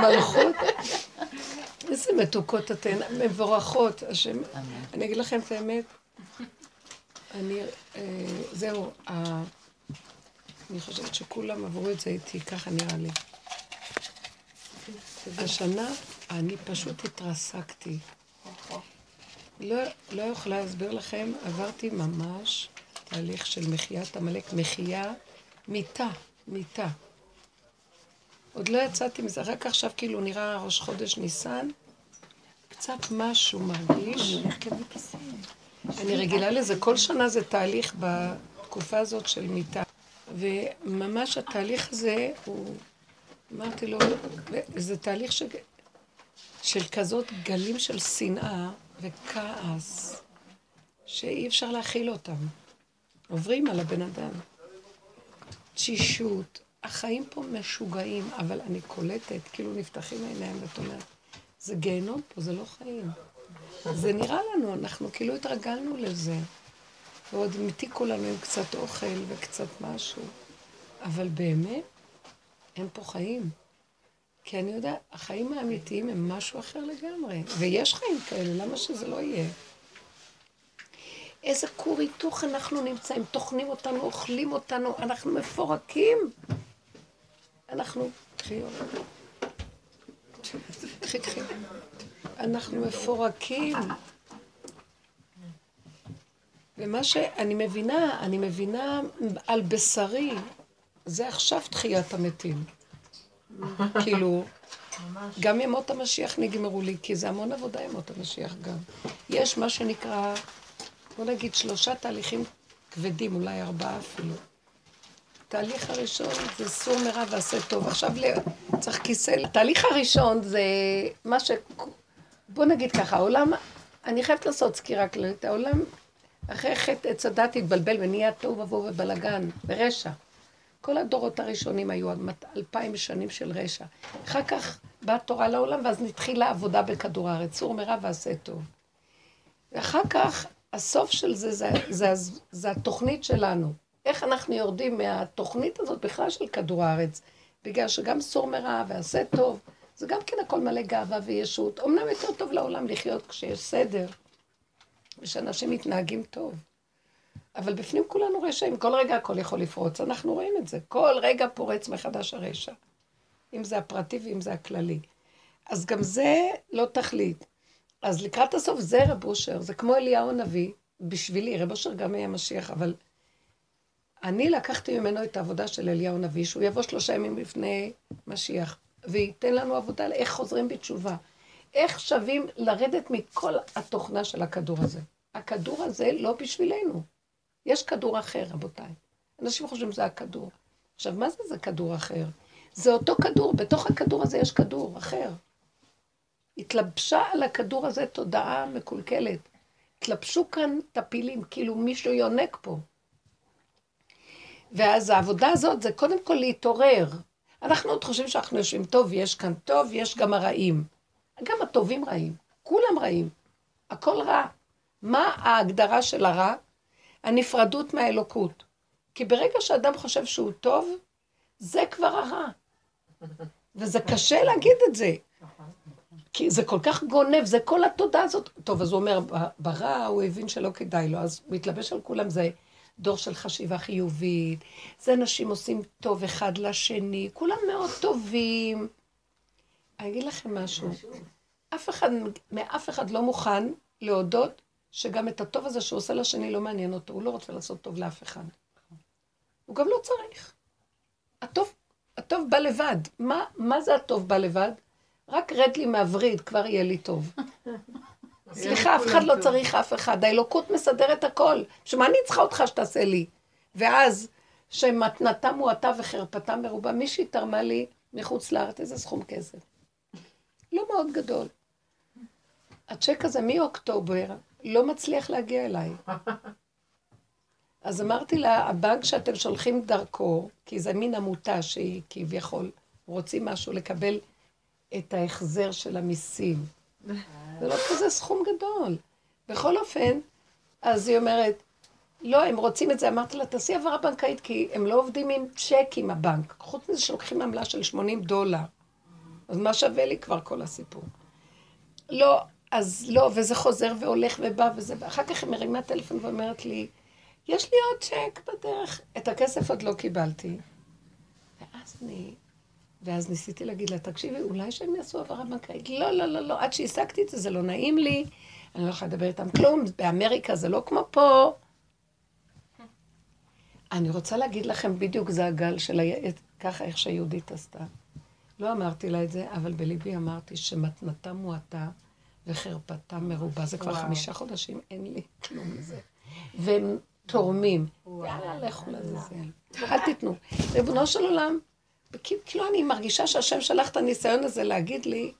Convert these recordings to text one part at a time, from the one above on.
מלכות. איזה מתוקות אתן, מבורכות. השם, אני אגיד לכם את האמת, אני, אה, זהו, אני חושבת שכולם עברו את זה איתי, ככה נראה לי. השנה אני פשוט התרסקתי. לא, לא יכולה להסביר לכם, עברתי ממש תהליך של מחיית עמלק, מחייה, מיתה, מיתה. עוד לא יצאתי מזה, רק עכשיו כאילו נראה ראש חודש ניסן, קצת משהו מרגיש. אני רגילה לזה, כל שנה זה תהליך בתקופה הזאת של מיתה. וממש התהליך הזה הוא, אמרתי לו, זה תהליך ש... של כזאת גלים של שנאה וכעס, שאי אפשר להכיל אותם. עוברים על הבן אדם. תשישות, החיים פה משוגעים, אבל אני קולטת, כאילו נפתחים העיניים ואת אומרת, זה גיהנום פה, זה לא חיים. זה נראה לנו, אנחנו כאילו התרגלנו לזה. ועוד הם התיקו לנו עם קצת אוכל וקצת משהו. אבל באמת, אין פה חיים. כי אני יודע, החיים האמיתיים הם משהו אחר לגמרי. ויש חיים כאלה, למה שזה לא יהיה? איזה כור היתוך אנחנו נמצאים, טוחנים אותנו, אוכלים אותנו, אנחנו מפורקים. אנחנו, קחי קחי, קחי. אנחנו מפורקים. ומה שאני מבינה, אני מבינה על בשרי, זה עכשיו תחיית המתים. כאילו, גם ימות המשיח נגמרו לי, כי זה המון עבודה ימות המשיח גם. יש מה שנקרא, בוא נגיד שלושה תהליכים כבדים, אולי ארבעה אפילו. התהליך הראשון זה סור מרע ועשה טוב. עכשיו צריך כיסא. התהליך הראשון זה מה ש... בוא נגיד ככה, העולם, אני חייבת לעשות סקירה כללית, העולם אחרי חטא עץ הדת התבלבל ונהיה תוהו ובוהו ובלאגן ורשע. כל הדורות הראשונים היו אלפיים שנים של רשע. אחר כך באה תורה לעולם, ואז נתחילה עבודה בכדור הארץ, צור מרע ועשה טוב. ואחר כך, הסוף של זה, זה, זה, זה, זה התוכנית שלנו. איך אנחנו יורדים מהתוכנית הזאת בכלל של כדור הארץ, בגלל שגם סור מרע ועשה טוב, זה גם כן הכל מלא גאווה וישות. אמנם יותר טוב לעולם לחיות כשיש סדר, ושאנשים מתנהגים טוב. אבל בפנים כולנו רשעים, כל רגע הכל יכול לפרוץ, אנחנו רואים את זה. כל רגע פורץ מחדש הרשע. אם זה הפרטי ואם זה הכללי. אז גם זה לא תכלית. אז לקראת הסוף זה רב אושר, זה כמו אליהו הנביא, בשבילי, רב אושר גם היה משיח, אבל אני לקחתי ממנו את העבודה של אליהו הנביא, שהוא יבוא שלושה ימים לפני משיח, וייתן לנו עבודה על איך חוזרים בתשובה. איך שווים לרדת מכל התוכנה של הכדור הזה. הכדור הזה לא בשבילנו. יש כדור אחר, רבותיי. אנשים חושבים שזה הכדור. עכשיו, מה זה זה כדור אחר? זה אותו כדור, בתוך הכדור הזה יש כדור אחר. התלבשה על הכדור הזה תודעה מקולקלת. התלבשו כאן טפילים, כאילו מישהו יונק פה. ואז העבודה הזאת זה קודם כל להתעורר. אנחנו עוד חושבים שאנחנו יושבים טוב, יש כאן טוב, יש גם הרעים. גם הטובים רעים, כולם רעים. הכל רע. מה ההגדרה של הרע? הנפרדות מהאלוקות. כי ברגע שאדם חושב שהוא טוב, זה כבר הרע. וזה קשה להגיד את זה. כי זה כל כך גונב, זה כל התודה הזאת. טוב, אז הוא אומר, ברע הוא הבין שלא כדאי לו, אז הוא התלבש על כולם, זה דור של חשיבה חיובית, זה אנשים עושים טוב אחד לשני, כולם מאוד טובים. אני אגיד לכם משהו, אף אחד, מאף אחד לא מוכן להודות שגם את הטוב הזה שהוא עושה לשני לא מעניין אותו, הוא לא רוצה לעשות טוב לאף אחד. הוא גם לא צריך. הטוב, הטוב בא לבד. מה, מה זה הטוב בא לבד? רק רד לי מהווריד, כבר יהיה לי טוב. סליחה, אף אחד לא צריך אף אחד, האלוקות מסדרת הכל. שמה אני צריכה אותך שתעשה לי? ואז, שמתנתה מועטה וחרפתה מרובה, מישהי תרמה לי מחוץ לארץ איזה סכום כסף. לא מאוד גדול. הצ'ק הזה מאוקטובר לא מצליח להגיע אליי. אז אמרתי לה, הבנק שאתם שולחים דרכו, כי זה מין עמותה שהיא כביכול רוצים משהו לקבל את ההחזר של המיסים. זה לא כזה סכום גדול. בכל אופן, אז היא אומרת, לא, הם רוצים את זה. אמרתי לה, תעשי העברה בנקאית, כי הם לא עובדים עם צ'ק עם הבנק. חוץ מזה שלוקחים עמלה של 80 דולר. אז מה שווה לי כבר כל הסיפור? לא, אז לא, וזה חוזר והולך ובא וזה, ואחר כך היא מרימה טלפון ואומרת לי, יש לי עוד צ'ק בדרך, את הכסף עוד לא קיבלתי. ואז אני, ואז ניסיתי להגיד לה, תקשיבי, אולי שהם יעשו העברה בנקאית. לא, לא, לא, לא, עד שהשגתי את זה, זה לא נעים לי, אני לא יכולה לדבר איתם כלום, באמריקה זה לא כמו פה. אני רוצה להגיד לכם, בדיוק זה הגל של ה... ככה איך שיהודית עשתה. לא אמרתי לה את זה, אבל בליבי אמרתי שמתנתה מועטה וחרפתה מרובה. זה כבר חמישה חודשים, אין לי כלום מזה. והם תורמים. יאללה, לכו לזה. אל תיתנו. ריבונו של עולם, כאילו אני מרגישה שהשם שלח את הניסיון הזה להגיד לי,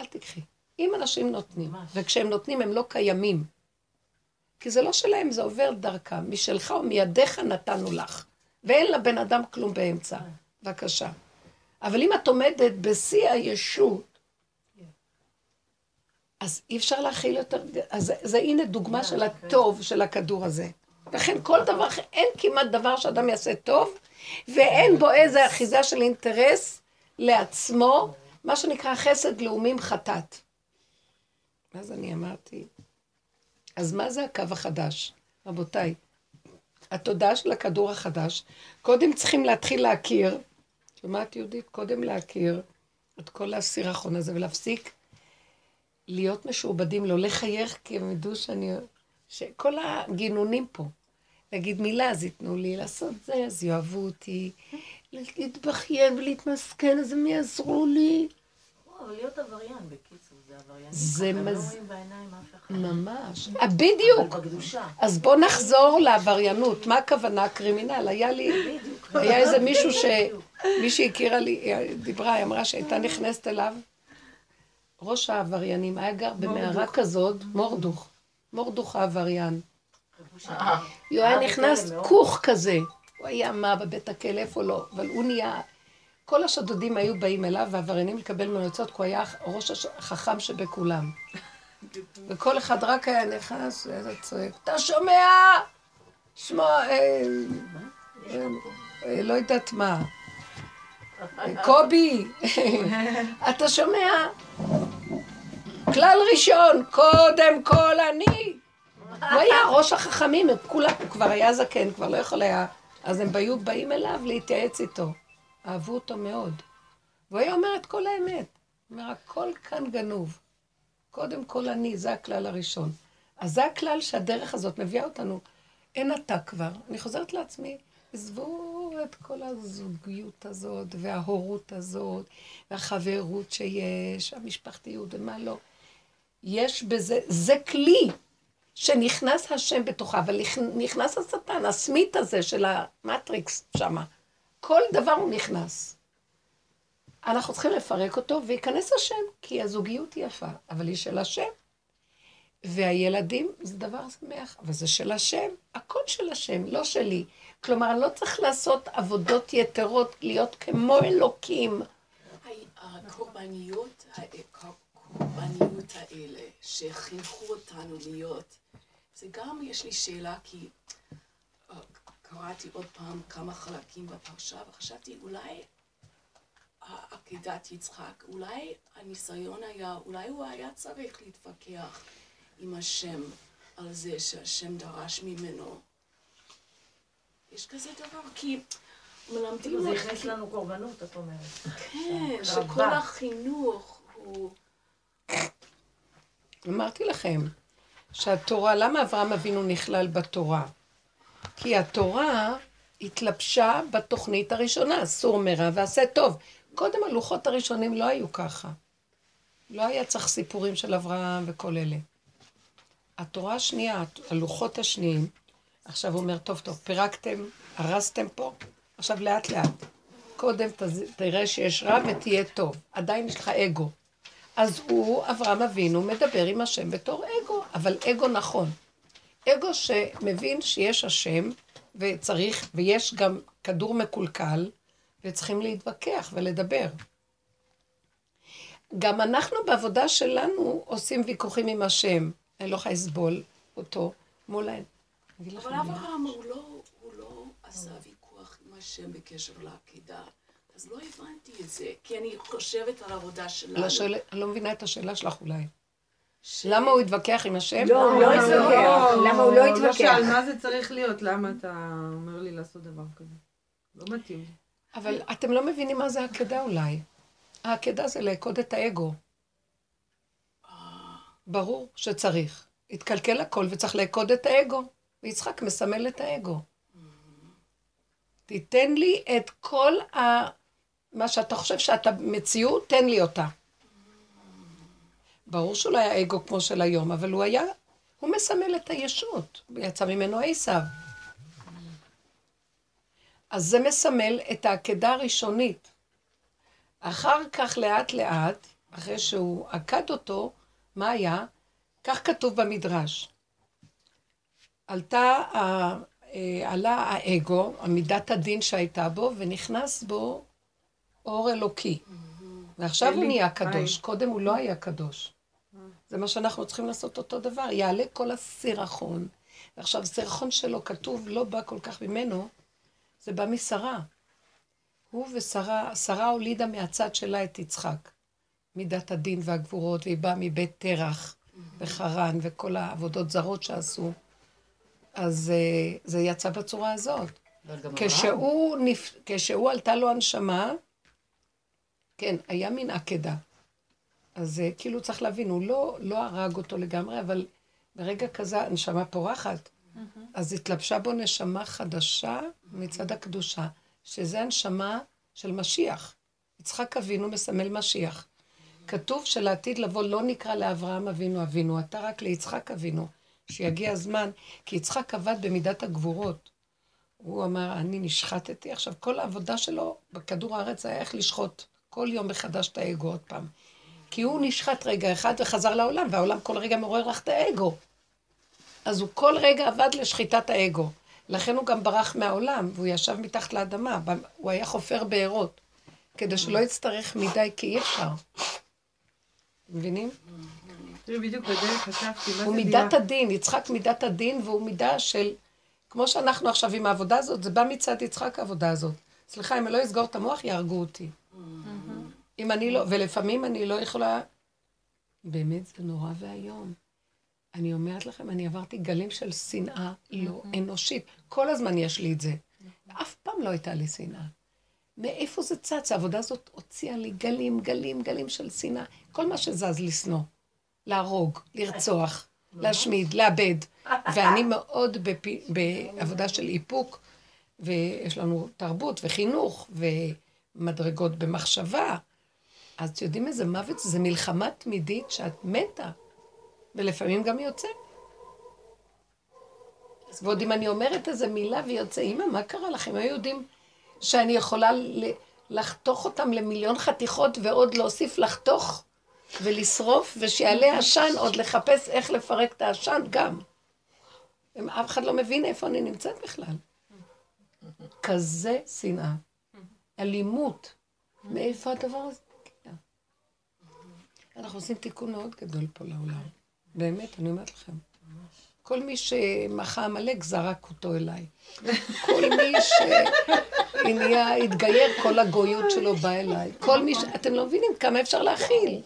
אל תקחי. אם אנשים נותנים, וכשהם נותנים הם לא קיימים. כי זה לא שלהם, זה עובר דרכם. משלך ומידיך נתנו לך. ואין לבן אדם כלום באמצע. בבקשה. אבל אם את עומדת בשיא הישות, אז אי אפשר להכיל יותר, אז זה הנה דוגמה של הטוב של הכדור הזה. לכן כל דבר, אין כמעט דבר שאדם יעשה טוב, ואין בו איזה אחיזה של אינטרס לעצמו, מה שנקרא חסד לאומים חטאת. אז אני אמרתי, אז מה זה הקו החדש? רבותיי, התודעה של הכדור החדש, קודם צריכים להתחיל להכיר, שומעת יהודית? קודם להכיר את כל הסירחון הזה ולהפסיק להיות משועבדים, לא לחייך, כי הם ידעו שאני... שכל הגינונים פה, להגיד מילה, אז ייתנו לי לעשות זה, אז יאהבו אותי, להתבכיין ולהתמסכן, אז הם יעזרו לי. אבל להיות עבריין, בקיצור, זה עבריינים. זה לא מז... ממש. אה, בדיוק. אז בואו נחזור לעבריינות. מה הכוונה? הקרימינל. היה לי... היה איזה מישהו ש... מישהי הכירה לי, דיברה, היא אמרה שהייתה נכנסת אליו. ראש העבריינים היה גר במערה כזאת, מורדוך. מורדוך העבריין. הוא היה נכנס כוך כזה. הוא היה מה בבית הכלא, איפה לא. אבל הוא נהיה... כל השודדים היו באים אליו, והעבריינים לקבל ממנו עצות, כי הוא היה ראש החכם שבכולם. וכל אחד רק היה נכנס, ואיזה צועק, אתה שומע? שמע, אה, אה, לא יודעת מה. קובי, אתה שומע? כלל ראשון, קודם כל אני. הוא היה ראש החכמים, כולם, הוא כבר היה זקן, כבר לא יכול היה, אז הם היו באים אליו להתייעץ איתו. אהבו אותו מאוד. והוא היה אומר את כל האמת. הוא אומר, הכל כאן גנוב. קודם כל אני, זה הכלל הראשון. אז זה הכלל שהדרך הזאת מביאה אותנו. אין אתה כבר. אני חוזרת לעצמי, עזבו את כל הזוגיות הזאת, וההורות הזאת, והחברות שיש, המשפחתיות ומה לא. יש בזה, זה כלי שנכנס השם בתוכה, אבל נכנס השטן, הסמית הזה של המטריקס שמה. כל דבר הוא נכנס. אנחנו צריכים לפרק אותו, וייכנס השם, כי הזוגיות היא יפה, אבל היא של השם. והילדים זה דבר שמח, אבל זה של השם, הכל של השם, לא שלי. כלומר, לא צריך לעשות עבודות יתרות, להיות כמו אלוקים. הקורבניות, הקורבניות האלה, שחינכו אותנו להיות, זה גם, יש לי שאלה, כי קראתי עוד פעם כמה חלקים בפרשה, וחשבתי אולי עקדת יצחק, אולי הניסיון היה, אולי הוא היה צריך להתווכח עם השם על זה שהשם דרש ממנו. יש כזה דבר, כי מלמדים... זה הכניס לנו קורבנות, את אומרת. כן, שכל החינוך הוא... אמרתי לכם, שהתורה, למה אברהם אבינו נכלל בתורה? כי התורה התלבשה בתוכנית הראשונה, סור מרע ועשה טוב. קודם הלוחות הראשונים לא היו ככה. לא היה צריך סיפורים של אברהם וכל אלה. התורה השנייה, הלוחות השניים, עכשיו הוא אומר, טוב, טוב, פירקתם, הרסתם פה, עכשיו לאט לאט. קודם תראה שיש רע ותהיה טוב. עדיין יש לך אגו. אז הוא, אברהם אבינו, מדבר עם השם בתור אגו, אבל אגו נכון. אגו שמבין שיש השם, וצריך, ויש גם כדור מקולקל, וצריכים להתווכח ולדבר. גם אנחנו בעבודה שלנו עושים ויכוחים עם השם. אני לא יכולה לסבול אותו מול ה... אבל אברהם הוא לא, הוא לא עשה ויכוח עם השם בקשר לעקידה. אז לא הבנתי את זה, כי אני חושבת על העבודה שלנו. לא שואל, אני לא מבינה את השאלה שלך אולי. למה הוא התווכח עם השם? לא, הוא לא התווכח. למה הוא לא לא התווכח? שאל מה זה צריך להיות, למה אתה אומר לי לעשות דבר כזה? לא מתאים. אבל אתם לא מבינים מה זה עקדה אולי. העקדה זה לעקוד את האגו. ברור שצריך. התקלקל הכל וצריך לעקוד את האגו. ויצחק מסמל את האגו. תיתן לי את כל ה... מה שאתה חושב שאתה מציאות, תן לי אותה. ברור שהוא לא היה אגו כמו של היום, אבל הוא היה, הוא מסמל את הישות, ויצא ממנו עשיו. אז זה מסמל את העקדה הראשונית. אחר כך, לאט לאט, אחרי שהוא עקד אותו, מה היה? כך כתוב במדרש. עלתה, אה, עלה האגו, המידת הדין שהייתה בו, ונכנס בו אור אלוקי. ועכשיו הוא נהיה קדוש. קודם הוא לא היה קדוש. זה מה שאנחנו צריכים לעשות אותו דבר, יעלה כל הסירחון. ועכשיו, סירחון שלו כתוב, לא בא כל כך ממנו, זה בא משרה. הוא ושרה, שרה הולידה מהצד שלה את יצחק. מידת הדין והגבורות, והיא באה מבית תרח וחרן וכל העבודות זרות שעשו. אז אה, זה יצא בצורה הזאת. כשהוא, נפ... כשהוא עלתה לו הנשמה, כן, היה מין עקדה. אז אה, כאילו צריך להבין, הוא לא, לא הרג אותו לגמרי, אבל ברגע כזה הנשמה פורחת. אז התלבשה בו נשמה חדשה מצד הקדושה, שזה הנשמה של משיח. יצחק אבינו מסמל משיח. כתוב שלעתיד לבוא לא נקרא לאברהם אבינו אבינו, אתה רק ליצחק אבינו, שיגיע הזמן, כי יצחק עבד במידת הגבורות. הוא אמר, אני נשחטתי. עכשיו, כל העבודה שלו בכדור הארץ היה איך לשחוט כל יום מחדש את האגו עוד פעם. כי הוא נשחט רגע אחד וחזר לעולם, והעולם כל רגע מעורר לך את האגו. אז הוא כל רגע עבד לשחיטת האגו. לכן הוא גם ברח מהעולם, והוא ישב מתחת לאדמה, הוא היה חופר בארות, כדי שלא יצטרך מדי, כי אי אפשר. מבינים? תראי, בדיוק בדרך חשבתי, מה זה הוא? מידת הדין, יצחק מידת הדין, והוא מידה של... כמו שאנחנו עכשיו עם העבודה הזאת, זה בא מצד יצחק העבודה הזאת. סליחה, אם אני לא אסגור את המוח, יהרגו אותי. אם אני לא, ולפעמים אני לא יכולה... באמת, זה נורא ואיום. אני אומרת לכם, אני עברתי גלים של שנאה לא אנושית. כל הזמן יש לי את זה. אף פעם לא הייתה לי שנאה. מאיפה זה צץ? העבודה הזאת הוציאה לי גלים, גלים, גלים של שנאה. כל מה שזז לשנוא. להרוג, לרצוח, להשמיד, לאבד. ואני מאוד בפי, בעבודה של איפוק, ויש לנו תרבות וחינוך ומדרגות במחשבה. אז יודעים איזה מוות? זה מלחמה תמידית שאת מתה, ולפעמים גם יוצא. ועוד אם אני אומרת איזה מילה ויוצא, אמא, מה קרה לכם? היו יודעים שאני יכולה לחתוך אותם למיליון חתיכות ועוד להוסיף לחתוך ולשרוף, ושיעלה עשן, עוד לחפש איך לפרק את העשן גם. הם- אף אחד לא מבין איפה אני נמצאת בכלל. כזה שנאה. אלימות. מאיפה הדבר הזה? אנחנו עושים תיקון מאוד גדול פה לעולם. באמת, אני אומרת לכם. כל מי שמחה עמלק זרק אותו אליי. כל מי שנהיה, התגייר, כל הגויות שלו בא אליי. כל מי ש... אתם לא מבינים כמה אפשר להכיל.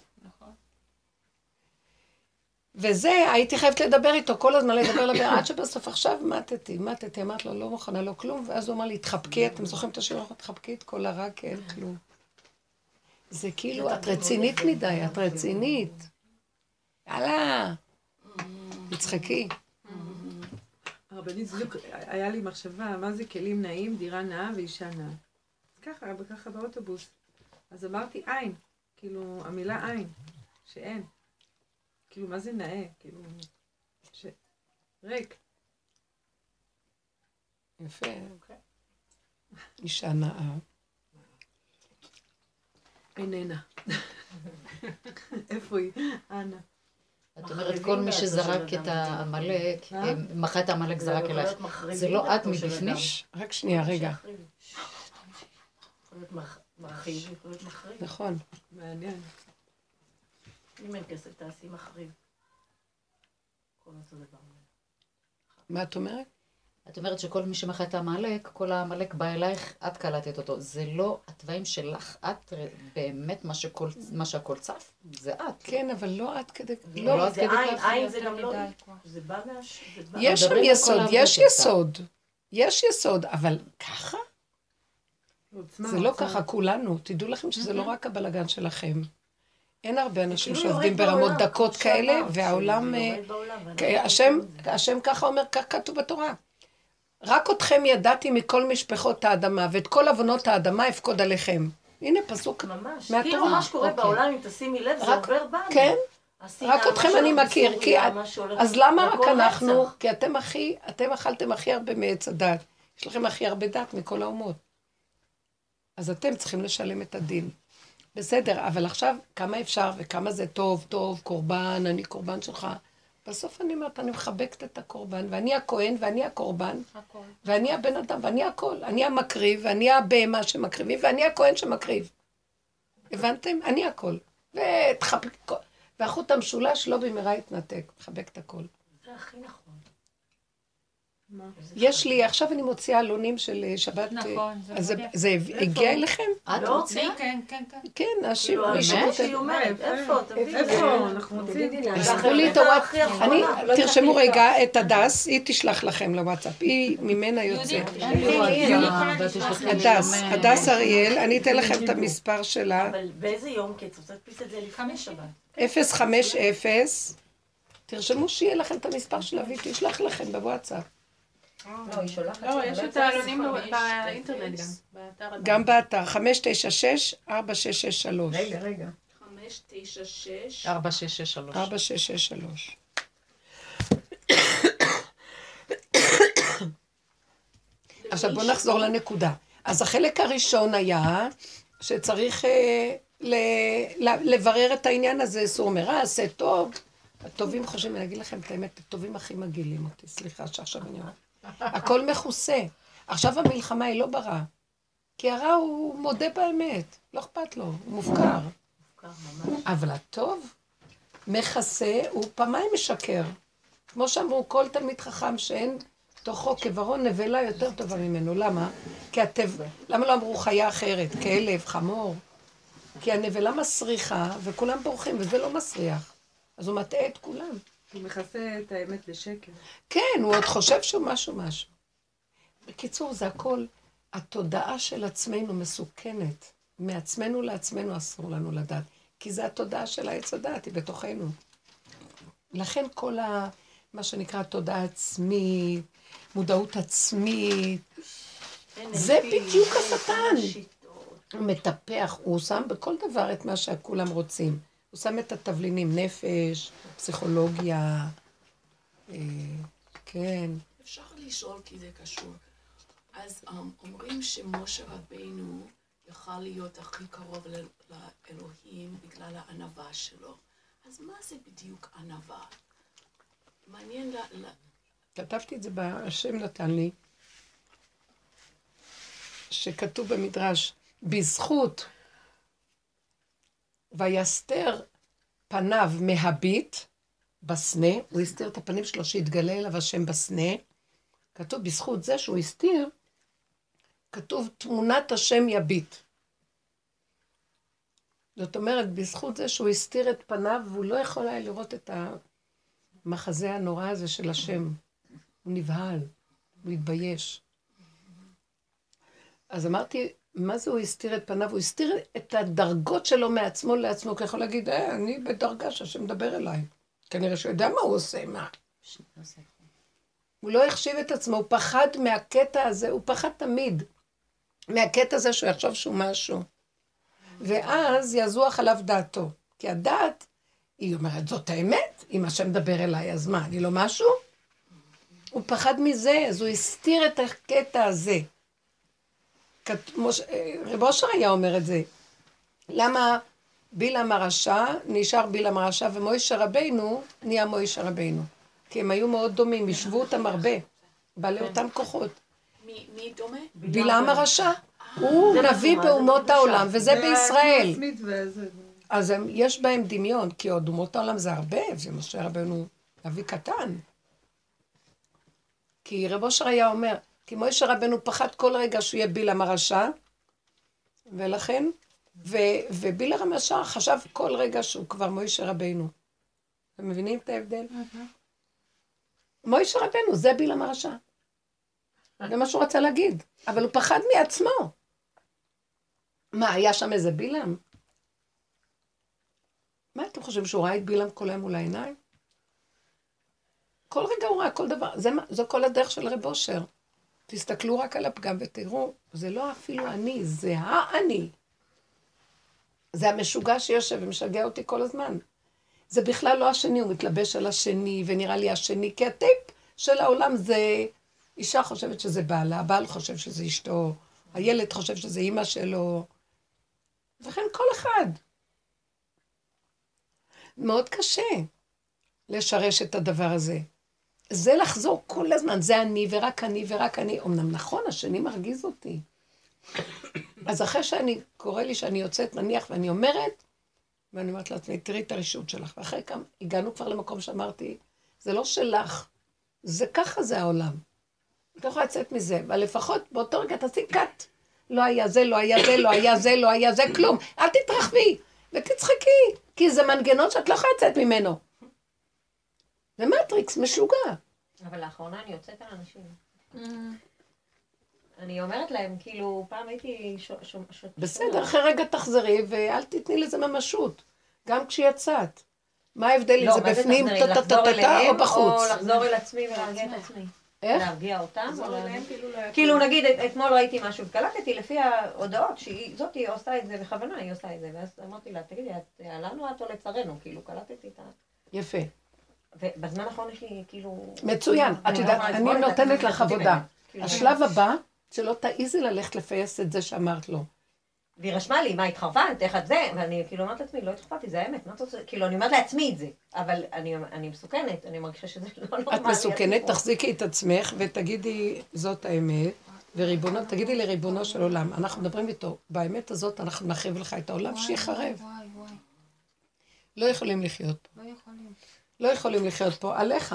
וזה, הייתי חייבת לדבר איתו, כל הזמן לדבר, לדבר, עד שבסוף עכשיו מתתי, מתתי, אמרת לו, לא מוכנה, לא כלום, ואז הוא אמר לי, תחבקי, אתם זוכרים את השיר, תחבקי את כל הרע, כי אין כלום. זה כאילו, את רצינית מדי, את רצינית. יאללה, תצחקי. הרבנית, בדיוק היה לי מחשבה, מה זה כלים נעים, דירה נאה ואישה נאה. אז ככה, ככה באוטובוס. אז אמרתי עין, כאילו, המילה עין, שאין. כאילו, מה זה נאה? כאילו, ש... ריק. יפה. אישה נאה. איננה. איפה היא? אנה. את אומרת, כל מי שזרק את העמלק, אה? מחה את העמלק זרק אלייך. זה לא את מבפנים? רק שנייה, רגע. מרחיב, יכול להיות מחריב. נכון. מעניין. אם אין כסף, תעשי מחריב. כל אותו דבר. מה את אומרת? את אומרת שכל מי שמחה את העמלק, כל העמלק בא אלייך, את קלטת אותו. זה לא התוואים שלך, את באמת מה, שכל, מה שהכל צף, זה את. כן, אבל לא עד כדי... לא לא, עד כדי עין, עין יותר זה גם לא... זה בא מה... יש שם יסוד, יש יסוד. יש יסוד, אבל ככה? זה לא. ככה, כולנו. תדעו לכם שזה לא רק הבלגן שלכם. אין הרבה אנשים כאילו שעובדים ברמות דקות כאלה, והעולם... אה, כן, לא. השם ככה אומר, כך כתוב בתורה. רק אתכם ידעתי מכל משפחות האדמה, ואת כל עוונות האדמה אפקוד עליכם. הנה פסוק ממש, מהתורה. כאילו מה שקורה אוקיי. בעולם, אם תשימי לב, זה רק- עובר בנו. כן, רק אתכם אני מכיר, כי את- אז למה רק אנחנו? רצח. כי אתם הכי, אתם אכלתם הכי הרבה מעץ הדת. יש לכם הכי הרבה דת מכל האומות. אז אתם צריכים לשלם את הדין. בסדר, אבל עכשיו, כמה אפשר וכמה זה טוב, טוב, קורבן, אני קורבן שלך. בסוף אני אומרת, אני מחבקת את הקורבן, ואני הכהן, ואני הקורבן, ואני הבן אדם, ואני הכל. אני המקריב, ואני הבהמה שמקריבים, ואני הכהן שמקריב. הבנתם? אני הכל. ותחבק... והחוט המשולש לא במהרה יתנתק, מחבק את הכל. זה הכי נכון. יש לי, עכשיו אני מוציאה עלונים של אה, שבת. אה, נכון, זה אז זה, מדהים. זה הגיע אליכם? את לא, מוציאה? כן, כן, כן. כן, נשים, כאילו, מישהו האמת כותב. שהיא אומרת, איפה? איפה? אנחנו רוצים... תשלחו לי את הוואטסאפ. אני, תרשמו רגע את הדס, היא תשלח לכם לוואטסאפ. היא ממנה יוצאת. תשלחי לי הדס, אה, הדס אריאל, אני אתן לכם את המספר שלה. אבל באיזה יום? כי את רוצה להדפיס את זה לפני שבת. 050, תרשמו שיהיה לכם את המספר שלה והיא תשלח לכם בוואטסאפ. לא, היא שולחת לא, יש את העלונים באינטרנט גם. באתר גם באתר, 596-4663. רגע, רגע. חמש, תשע, שש. 4663. 4663. עכשיו בואו נחזור לנקודה. אז החלק הראשון היה שצריך אה, ל, ל, לברר את העניין הזה, סור מרע, עשה טוב. הטובים חושבים, אני אגיד לכם את האמת, הטובים הכי מגעילים אותי, סליחה שעכשיו אני אומרת. הכל מכוסה. עכשיו המלחמה היא לא ברע. כי הרע הוא מודה באמת, לא אכפת לו, הוא מופקר. אבל הטוב מכסה, הוא פעמיים משקר. כמו שאמרו, כל תלמיד חכם שאין תוכו כברון נבלה יותר טובה ממנו. למה? כי הטבע, למה לא אמרו חיה אחרת? כלב, חמור? כי הנבלה מסריחה וכולם בורחים, וזה לא מסריח. אז הוא מטעה את כולם. הוא מכסה את האמת לשקר. כן, הוא עוד חושב שהוא משהו משהו. בקיצור, זה הכל, התודעה של עצמנו מסוכנת. מעצמנו לעצמנו אסור לנו לדעת. כי זה התודעה של העץ הדעת, היא בתוכנו. לכן כל ה... מה שנקרא תודעה עצמית, מודעות עצמית, זה בדיוק השטן. הוא מטפח, הוא שם בכל דבר את מה שכולם רוצים. הוא שם את התבלינים, נפש, פסיכולוגיה, אה, כן. אפשר לשאול כי זה קשור. אז um, אומרים שמשה רבינו יכל להיות הכי קרוב לאלוהים בגלל הענווה שלו. אז מה זה בדיוק ענווה? מעניין ל... כתבתי את זה, השם נתן לי, שכתוב במדרש, בזכות ויסתר פניו מהביט בסנה, הוא הסתיר את הפנים שלו שהתגלה אליו השם בסנה, כתוב בזכות זה שהוא הסתיר, כתוב תמונת השם יביט. זאת אומרת, בזכות זה שהוא הסתיר את פניו, והוא לא יכול היה לראות את המחזה הנורא הזה של השם. הוא נבהל, הוא התבייש. אז אמרתי, מה זה הוא הסתיר את פניו? הוא הסתיר את הדרגות שלו מעצמו לעצמו, כי יכול להגיד, אה, אני בדרגה שהשם מדבר אליי. כנראה שהוא יודע מה הוא עושה, מה. הוא לא החשיב את עצמו, הוא פחד מהקטע הזה, הוא פחד תמיד מהקטע הזה שהוא יחשוב שהוא משהו. ואז יזוח עליו דעתו. כי הדעת, היא אומרת, זאת האמת, אם השם מדבר אליי, אז מה, אני לא משהו? הוא פחד מזה, אז הוא הסתיר את הקטע הזה. אה, רב אושר היה אומר את זה. למה בלעם הרשע נשאר בלעם הרשע ומוישה רבינו נהיה מוישה רבינו? כי הם היו מאוד דומים, השוו אותם הרבה, בעלי אותם כוחות. מי, דומה? בלעם הרשע, הוא זה נביא באומות. העולם, וזה בישראל. אז יש בהם דמיון, כי עוד אומות העולם זה הרבה, ומשה רבנו נביא קטן. כי רב אושר היה אומר, כי מוישה רבנו פחד כל רגע שהוא יהיה בלעם הרשע, ולכן, ו, ובלעם הרשע חשב כל רגע שהוא כבר מוישה רבנו. אתם מבינים את ההבדל? מוישה רבנו, זה בלעם הרשע. זה מה שהוא רצה להגיד, אבל הוא פחד מעצמו. מה, היה שם איזה בלעם? מה אתם חושבים, שהוא ראה את בלעם כל היום מול העיניים? כל רגע הוא ראה כל דבר, זה, זו כל הדרך של רב אושר. תסתכלו רק על הפגם ותראו, זה לא אפילו אני, זה האני. זה המשוגע שיושב ומשגע אותי כל הזמן. זה בכלל לא השני, הוא מתלבש על השני, ונראה לי השני, כי הטייפ של העולם זה, אישה חושבת שזה בעלה, הבעל חושב שזה אשתו, הילד חושב שזה אימא שלו, וכן כל אחד. מאוד קשה לשרש את הדבר הזה. זה לחזור כל הזמן, זה אני ורק אני ורק אני. אמנם נכון, השני מרגיז אותי. אז אחרי שאני, קורה לי שאני יוצאת, נניח, ואני אומרת, ואני אומרת לעצמי, תראי את הרשות שלך. ואחרי כמה, הגענו כבר למקום שאמרתי, זה לא שלך, זה ככה זה העולם. את לא יכולה לצאת מזה, אבל לפחות באותו רגע תעשי קאט. לא היה זה, לא היה זה, לא היה זה, לא היה זה, כלום. אל תתרחבי ותצחקי, כי זה מנגנון שאת לא יכולה לצאת ממנו. זה מטריקס משוגע. אבל לאחרונה אני יוצאת על אנשים. אני אומרת להם, כאילו, פעם הייתי... ש... ש... ש... בסדר, אחרי רגע תחזרי ואל תתני לזה ממשות. גם כשיצאת. מה ההבדל אם לא, זה בפנים, טה-טה-טה-טה או בחוץ? או לחזור אל עצמי ולהרגיע את עצמי. איך? להרגיע אותם? כאילו לא כאילו. נגיד את- אתמול ראיתי משהו וקלטתי לפי ההודעות שהיא זאתי עושה את זה בכוונה היא עושה את זה ואז אמרתי לה תגידי לנו את או לצרינו כאילו קלטתי את ה... יפה. ובזמן האחרון יש לי כאילו... מצוין. את אני לא יודעת, אני נותנת לך עבודה. השלב הבא, שלא תעיזי ללכת לפייס את זה שאמרת לו. והיא רשמה לי, מה התחרפנת, איך את זה, ואני כאילו אומרת לעצמי, לא התחרפנתי, זה האמת, מה את רוצה, כאילו אני אומרת לעצמי את זה, אבל אני, אני מסוכנת, אני מרגישה שזה לא נורמלי. את מסוכנת. תחזיקי את עצמך ותגידי, זאת האמת. וריבונו, תגידי לריבונו של עולם, אנחנו מדברים איתו, באמת הזאת אנחנו נחריב לך את העולם, שיחרב. לא יכולים לחיות פה. לא יכולים. לא יכולים לחיות פה עליך.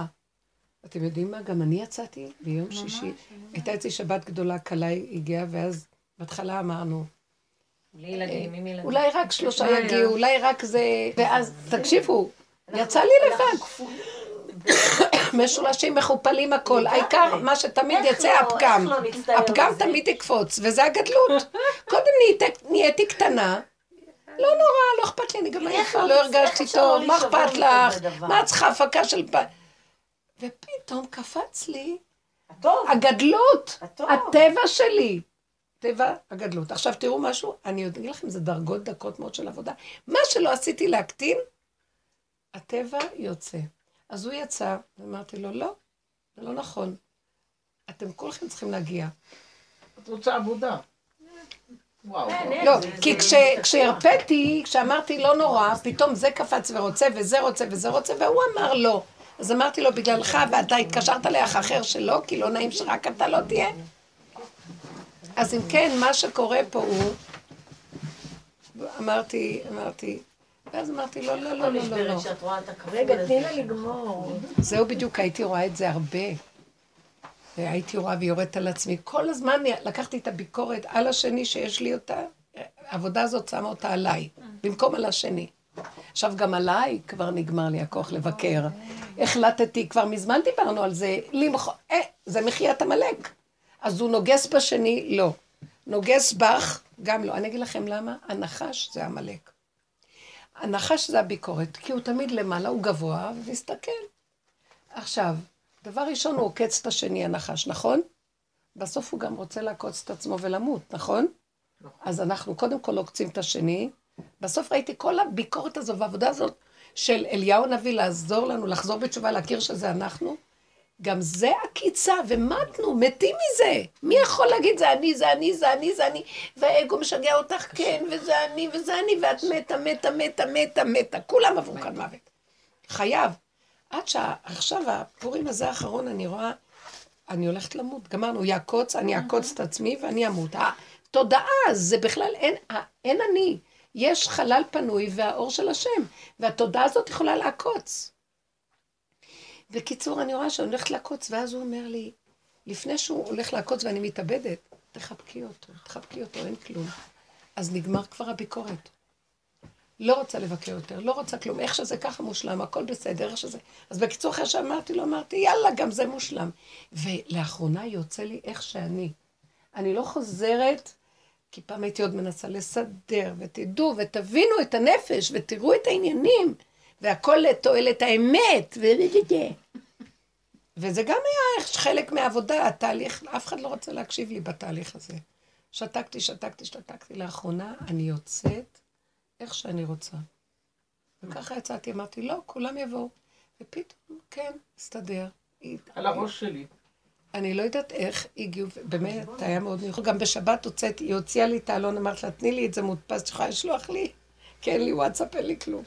אתם יודעים מה? גם אני יצאתי ביום שישי. הייתה אצלי שבת גדולה, כלה הגיעה, ואז בהתחלה אמרנו, בלי ילדים, עם ילדים. אולי רק שלושה יגיעו, אולי רק זה... ואז, תקשיבו, יצא לי לבד. משולשים, מכופלים הכל. העיקר, מה שתמיד יצא, לא- הפגם. לא הפגם? תמיד יקפוץ, וזה הגדלות. קודם נהייתי קטנה, לא נורא, לא אכפת לי, אני גם עייפה, לא לא נצטער, הרגשתי לא טוב, מה אכפת לך? מה את צריכה הפקה של... ופתאום קפץ לי הגדלות. הטבע שלי. טבע הגדלות. עכשיו תראו משהו, אני אגיד לכם, זה דרגות דקות מאוד של עבודה. מה שלא עשיתי להקטין, הטבע יוצא. אז הוא יצא, ואמרתי לו, לא, זה לא נכון. אתם כולכם צריכים להגיע. את רוצה עבודה. וואו. לא, כי כש- כשהרפאתי, כשאמרתי לא נורא, פתאום זה קפץ ורוצה, וזה רוצה, וזה רוצה, והוא אמר לא. אז אמרתי לו, בגללך, ואתה התקשרת לאח אחר שלא, כי לא נעים שרק אתה לא תהיה. אז אם כן, מה שקורה פה הוא, אמרתי, אמרתי, ואז אמרתי, לא, לא, לא, לא, לא, לא. רגע. תני לה לגמור. זהו בדיוק, הייתי רואה את זה הרבה. והייתי רואה ויורדת על עצמי. כל הזמן לקחתי את הביקורת על השני שיש לי אותה, העבודה הזאת שמה אותה עליי, במקום על השני. עכשיו גם עליי כבר נגמר לי הכוח לבקר. החלטתי, כבר מזמן דיברנו על זה, למח... אה, זה מחיית עמלק. אז הוא נוגס בשני, לא. נוגס בך, גם לא. אני אגיד לכם למה, הנחש זה עמלק. הנחש זה הביקורת, כי הוא תמיד למעלה, הוא גבוה, ומסתכל. עכשיו, דבר ראשון, הוא עוקץ את השני, הנחש, נכון? בסוף הוא גם רוצה לעקוץ את עצמו ולמות, נכון? אז אנחנו קודם כל עוקצים את השני. בסוף ראיתי כל הביקורת הזו והעבודה הזאת של אליהו הנביא לעזור לנו, לחזור בתשובה, להכיר שזה אנחנו. גם זה עקיצה, ומתנו, מתים מזה. מי יכול להגיד זה אני, זה אני, זה אני, זה אני, והאגו משגע אותך, כן, וזה אני, וזה אני, ואת מתה, מתה, מתה, מתה, מתה. כולם עברו כאן מוות. חייב. עד שעכשיו, הפורים הזה האחרון, אני רואה, אני הולכת למות. גמרנו, יעקוץ, אני אעקוץ את עצמי ואני אמות. התודעה, זה בכלל אין, אין אני. יש חלל פנוי והאור של השם, והתודעה הזאת יכולה לעקוץ. בקיצור, אני רואה שאני הולכת לעקוץ, ואז הוא אומר לי, לפני שהוא הולך לעקוץ ואני מתאבדת, תחבקי אותו, תחבקי אותו, אין כלום. אז נגמר כבר הביקורת. לא רוצה לבקר יותר, לא רוצה כלום, איך שזה ככה מושלם, הכל בסדר, איך שזה... אז בקיצור, אחרי שאמרתי לו, אמרתי, יאללה, גם זה מושלם. ולאחרונה יוצא לי איך שאני. אני לא חוזרת, כי פעם הייתי עוד מנסה לסדר, ותדעו, ותבינו את הנפש, ותראו את העניינים, והכל לתועלת האמת, ו... וזה גם היה חלק מהעבודה, התהליך, אף אחד לא רוצה להקשיב לי בתהליך הזה. שתקתי, שתקתי, שתקתי. לאחרונה אני יוצאת איך שאני רוצה. וככה יצאתי, אמרתי, לא, כולם יבואו. ופתאום, כן, הסתדר. על הראש שלי. אני לא יודעת איך הגיעו, באמת, היה מאוד מיוחד. גם בשבת הוצאתי, היא הוציאה לי את האלון, אמרת לה, תני לי את זה מודפס, את יכולה לשלוח לי? כי אין לי וואטסאפ, אין לי כלום.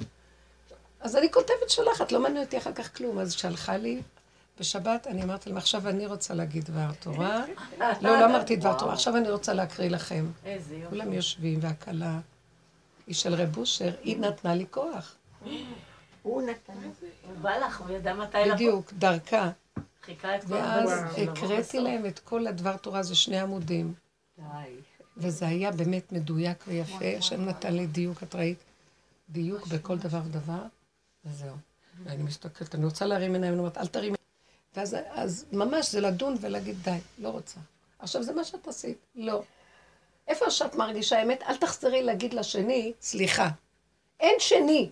אז אני כותבת, שולחת, לא מעניין אותי אחר כך כלום. אז שלחה לי, בשבת אני אמרתי להם, עכשיו אני רוצה להגיד דבר תורה. לא, לא אמרתי דבר תורה, עכשיו אני רוצה להקריא לכם. איזה יופי. כולם יושבים, והכלה, היא של רב אושר, היא נתנה לי כוח. הוא נתן. הוא בא לך, הוא ידע מתי לבוא. בדיוק, דרכה. ואז. הקראתי להם את כל הדבר תורה, זה שני עמודים. וזה היה באמת מדויק ויפה, השם נתן לי דיוק, את ראית? דיוק בכל דבר ודבר, וזהו. ואני מסתכלת, אני רוצה להרים עיניים, אני אומרת, אל תרים עיניים. ואז אז ממש זה לדון ולהגיד, די, לא רוצה. עכשיו, זה מה שאת עשית, לא. איפה שאת מרגישה אמת, אל תחזרי להגיד לשני, סליחה. אין שני.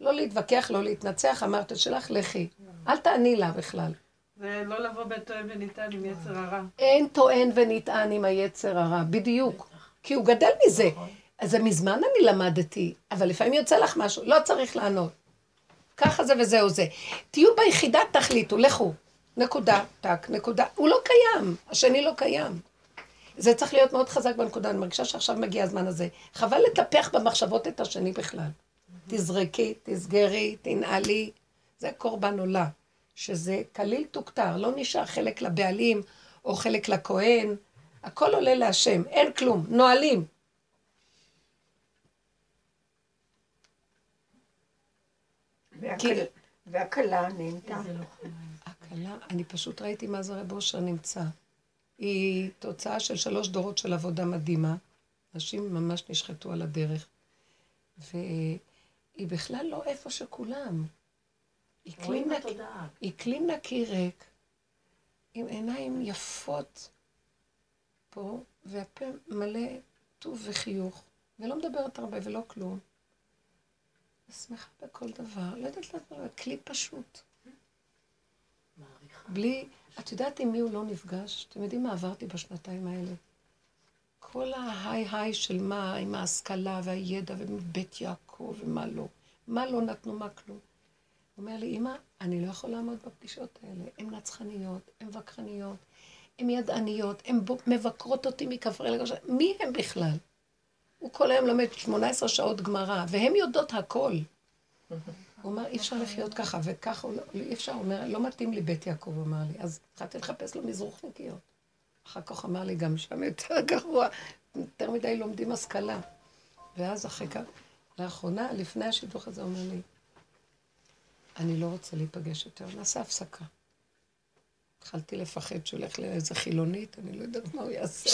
לא להתווכח, לא להתנצח, אמרת את שלך, לכי. אל תעני לה בכלל. זה לא לבוא בטוען וניתן עם יצר הרע. אין טוען ונטען עם היצר הרע, בדיוק. כי הוא גדל מזה. אז זה מזמן אני למדתי, אבל לפעמים יוצא לך משהו, לא צריך לענות. ככה זה וזהו זה. תהיו ביחידה, תחליטו, לכו. נקודה, טק, נקודה. הוא לא קיים, השני לא קיים. זה צריך להיות מאוד חזק בנקודה, אני מרגישה שעכשיו מגיע הזמן הזה. חבל לטפח במחשבות את השני בכלל. תזרקי, תסגרי, תנעלי. זה קורבן עולה. שזה כליל תוכתר, לא נשאר חלק לבעלים או חלק לכהן, הכל עולה להשם, אין כלום, נועלים. והכל- והכלה נהנתה. הקלה, אני פשוט ראיתי מה זה רב אושר נמצא. היא תוצאה של שלוש דורות של עבודה מדהימה. אנשים ממש נשחטו על הדרך. והיא בכלל לא איפה שכולם. היא כלי. היא כלי נקי ריק, עם עיניים יפות פה, והפה מלא טוב וחיוך, ולא מדברת הרבה ולא כלום. ושמחה בכל דבר, לא יודעת לדבר, כלי פשוט. מעריכה. בלי, את יודעת עם מי הוא לא נפגש? אתם יודעים מה עברתי בשנתיים האלה? כל ההיי היי של מה, עם ההשכלה והידע ומבית יעקב ומה לא. מה לא נתנו, מה כלום. הוא אומר לי, אמא, אני לא יכול לעמוד בפגישות האלה. הן נצחניות, הן וכחניות, הן ידעניות, הן מבקרות אותי מכפרי לגמרי. מי הם בכלל? הוא כל היום לומד 18 שעות גמרא, והן יודעות הכל. הוא אומר, אי אפשר לחיות ככה, וככה, לא, אי אפשר, הוא אומר, לא מתאים לי בית יעקב, הוא אמר לי. אז התחלתי לחפש לו מזרוחניקיות. אחר כך אמר לי, גם שם יותר גרוע, יותר מדי לומדים השכלה. ואז אחרי כך, לאחרונה, לפני השידוך הזה, הוא אומר לי, אני לא רוצה להיפגש יותר, נעשה הפסקה. התחלתי לפחד שהוא הולך לאיזה חילונית, אני לא יודעת מה הוא יעשה.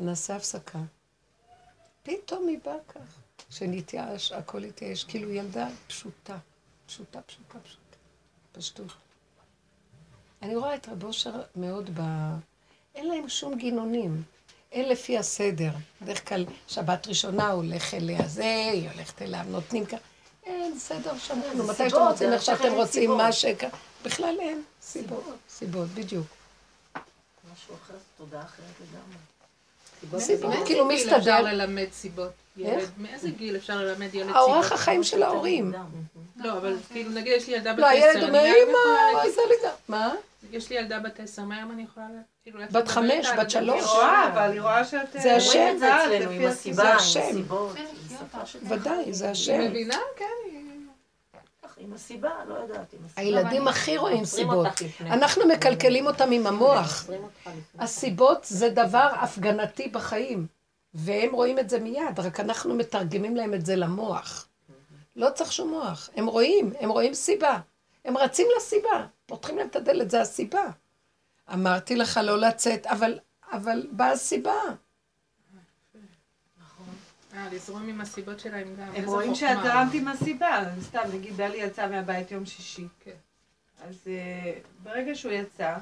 נעשה הפסקה. פתאום היא באה כך, שנתייאש, הכל התייאש, כאילו ילדה פשוטה, פשוטה, פשוטה, פשוטה, פשטות. אני רואה את רב אושר מאוד ב... אין להם שום גינונים. אין לפי הסדר. בדרך כלל שבת ראשונה הולך אליה זה, היא הולכת אליו, נותנים ככה. אין סדר שאנחנו, מתי שאתם רוצים, איך שאתם רוצים, סיבות. מה ש... בכלל אין. סיבות. סיבות, בדיוק. משהו אחר, תודה אחרת לגמרי. סיבות, כאילו גיל אפשר מסתדר. ללמד סיבות? ילד, איך? מאיזה גיל אפשר ללמד ילד סיבות? האורח החיים של ההורים. לא, אבל כאילו נגיד יש לי ילדה בת לא, עשר, הילד אני אומר, אמא, איזה לידה. מה? יש לי ילדה בת עשר, מה היום אני יכולה לה- כאילו... בת חמש? בת שלוש. איתה? רואה, אבל היא רואה שאת... זה אה, השם. זה. זה השם. ודאי, זה השם. מבינה? כן. עם הסיבה, לא יודעת, עם הסיבה. הילדים הכי רואים סיבות. אנחנו מקלקלים אותם עם המוח. הסיבות זה דבר הפגנתי בחיים, והם רואים את זה מיד, רק אנחנו מתרגמים להם את זה למוח. לא צריך שום מוח. הם רואים, הם רואים סיבה. הם רצים לסיבה. פותחים להם את הדלת, זה הסיבה. אמרתי לך לא לצאת, אבל, אבל באה הסיבה. אה, לזרום עם הסיבות שלהם גם. הם רואים. שאת זרמת עם הסיבה, סתם, נגיד דלי יצא מהבית יום שישי. כן. אז אה, ברגע שהוא יצא,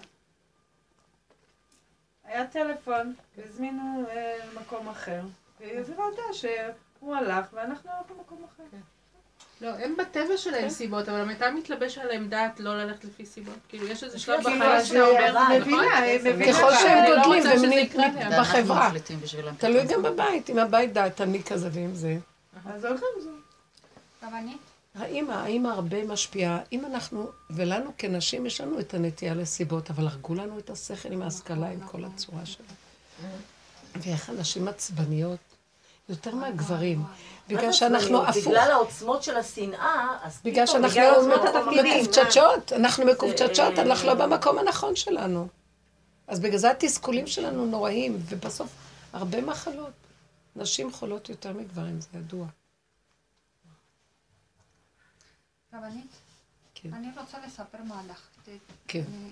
היה טלפון, והזמינו אה, למקום אחר. וזה ועדה שהוא הלך, ואנחנו הלכנו למקום אחר. לא, הם בטבע שלהם סיבות, אבל מתי מתלבש עליהם דעת לא ללכת לפי סיבות? כאילו, יש איזה שלב בחיים שאתה אומר, נכון? מבינה, מבינה. ככל שהם לא גודלים. נ- בחברה. תלוי גם בבית, אם הבית דעתני כזה ואם זה. אז הולכים לזה. רבנית, האימא, האימא הרבה משפיעה. אם אנחנו, ולנו כנשים יש לנו את הנטייה לסיבות, אבל הרגו לנו את השכל עם ההשכלה, עם כל הצורה שלה. ואיך הנשים עצבניות, יותר מהגברים. בגלל שאנחנו הפוך. בגלל העוצמות של השנאה, אז פתאום, שאנחנו בגלל התפקידים. מקופצ'צ'ות, אנחנו מקופצ'צ'ות, אה, אנחנו לא במקום הנכון שלנו. אז בגלל זה התסכולים שלנו נוראים, ובסוף הרבה מחלות. נשים חולות יותר מגברים, זה ידוע. רבנית, כן. אני רוצה לספר מהלך. ת- כן. אני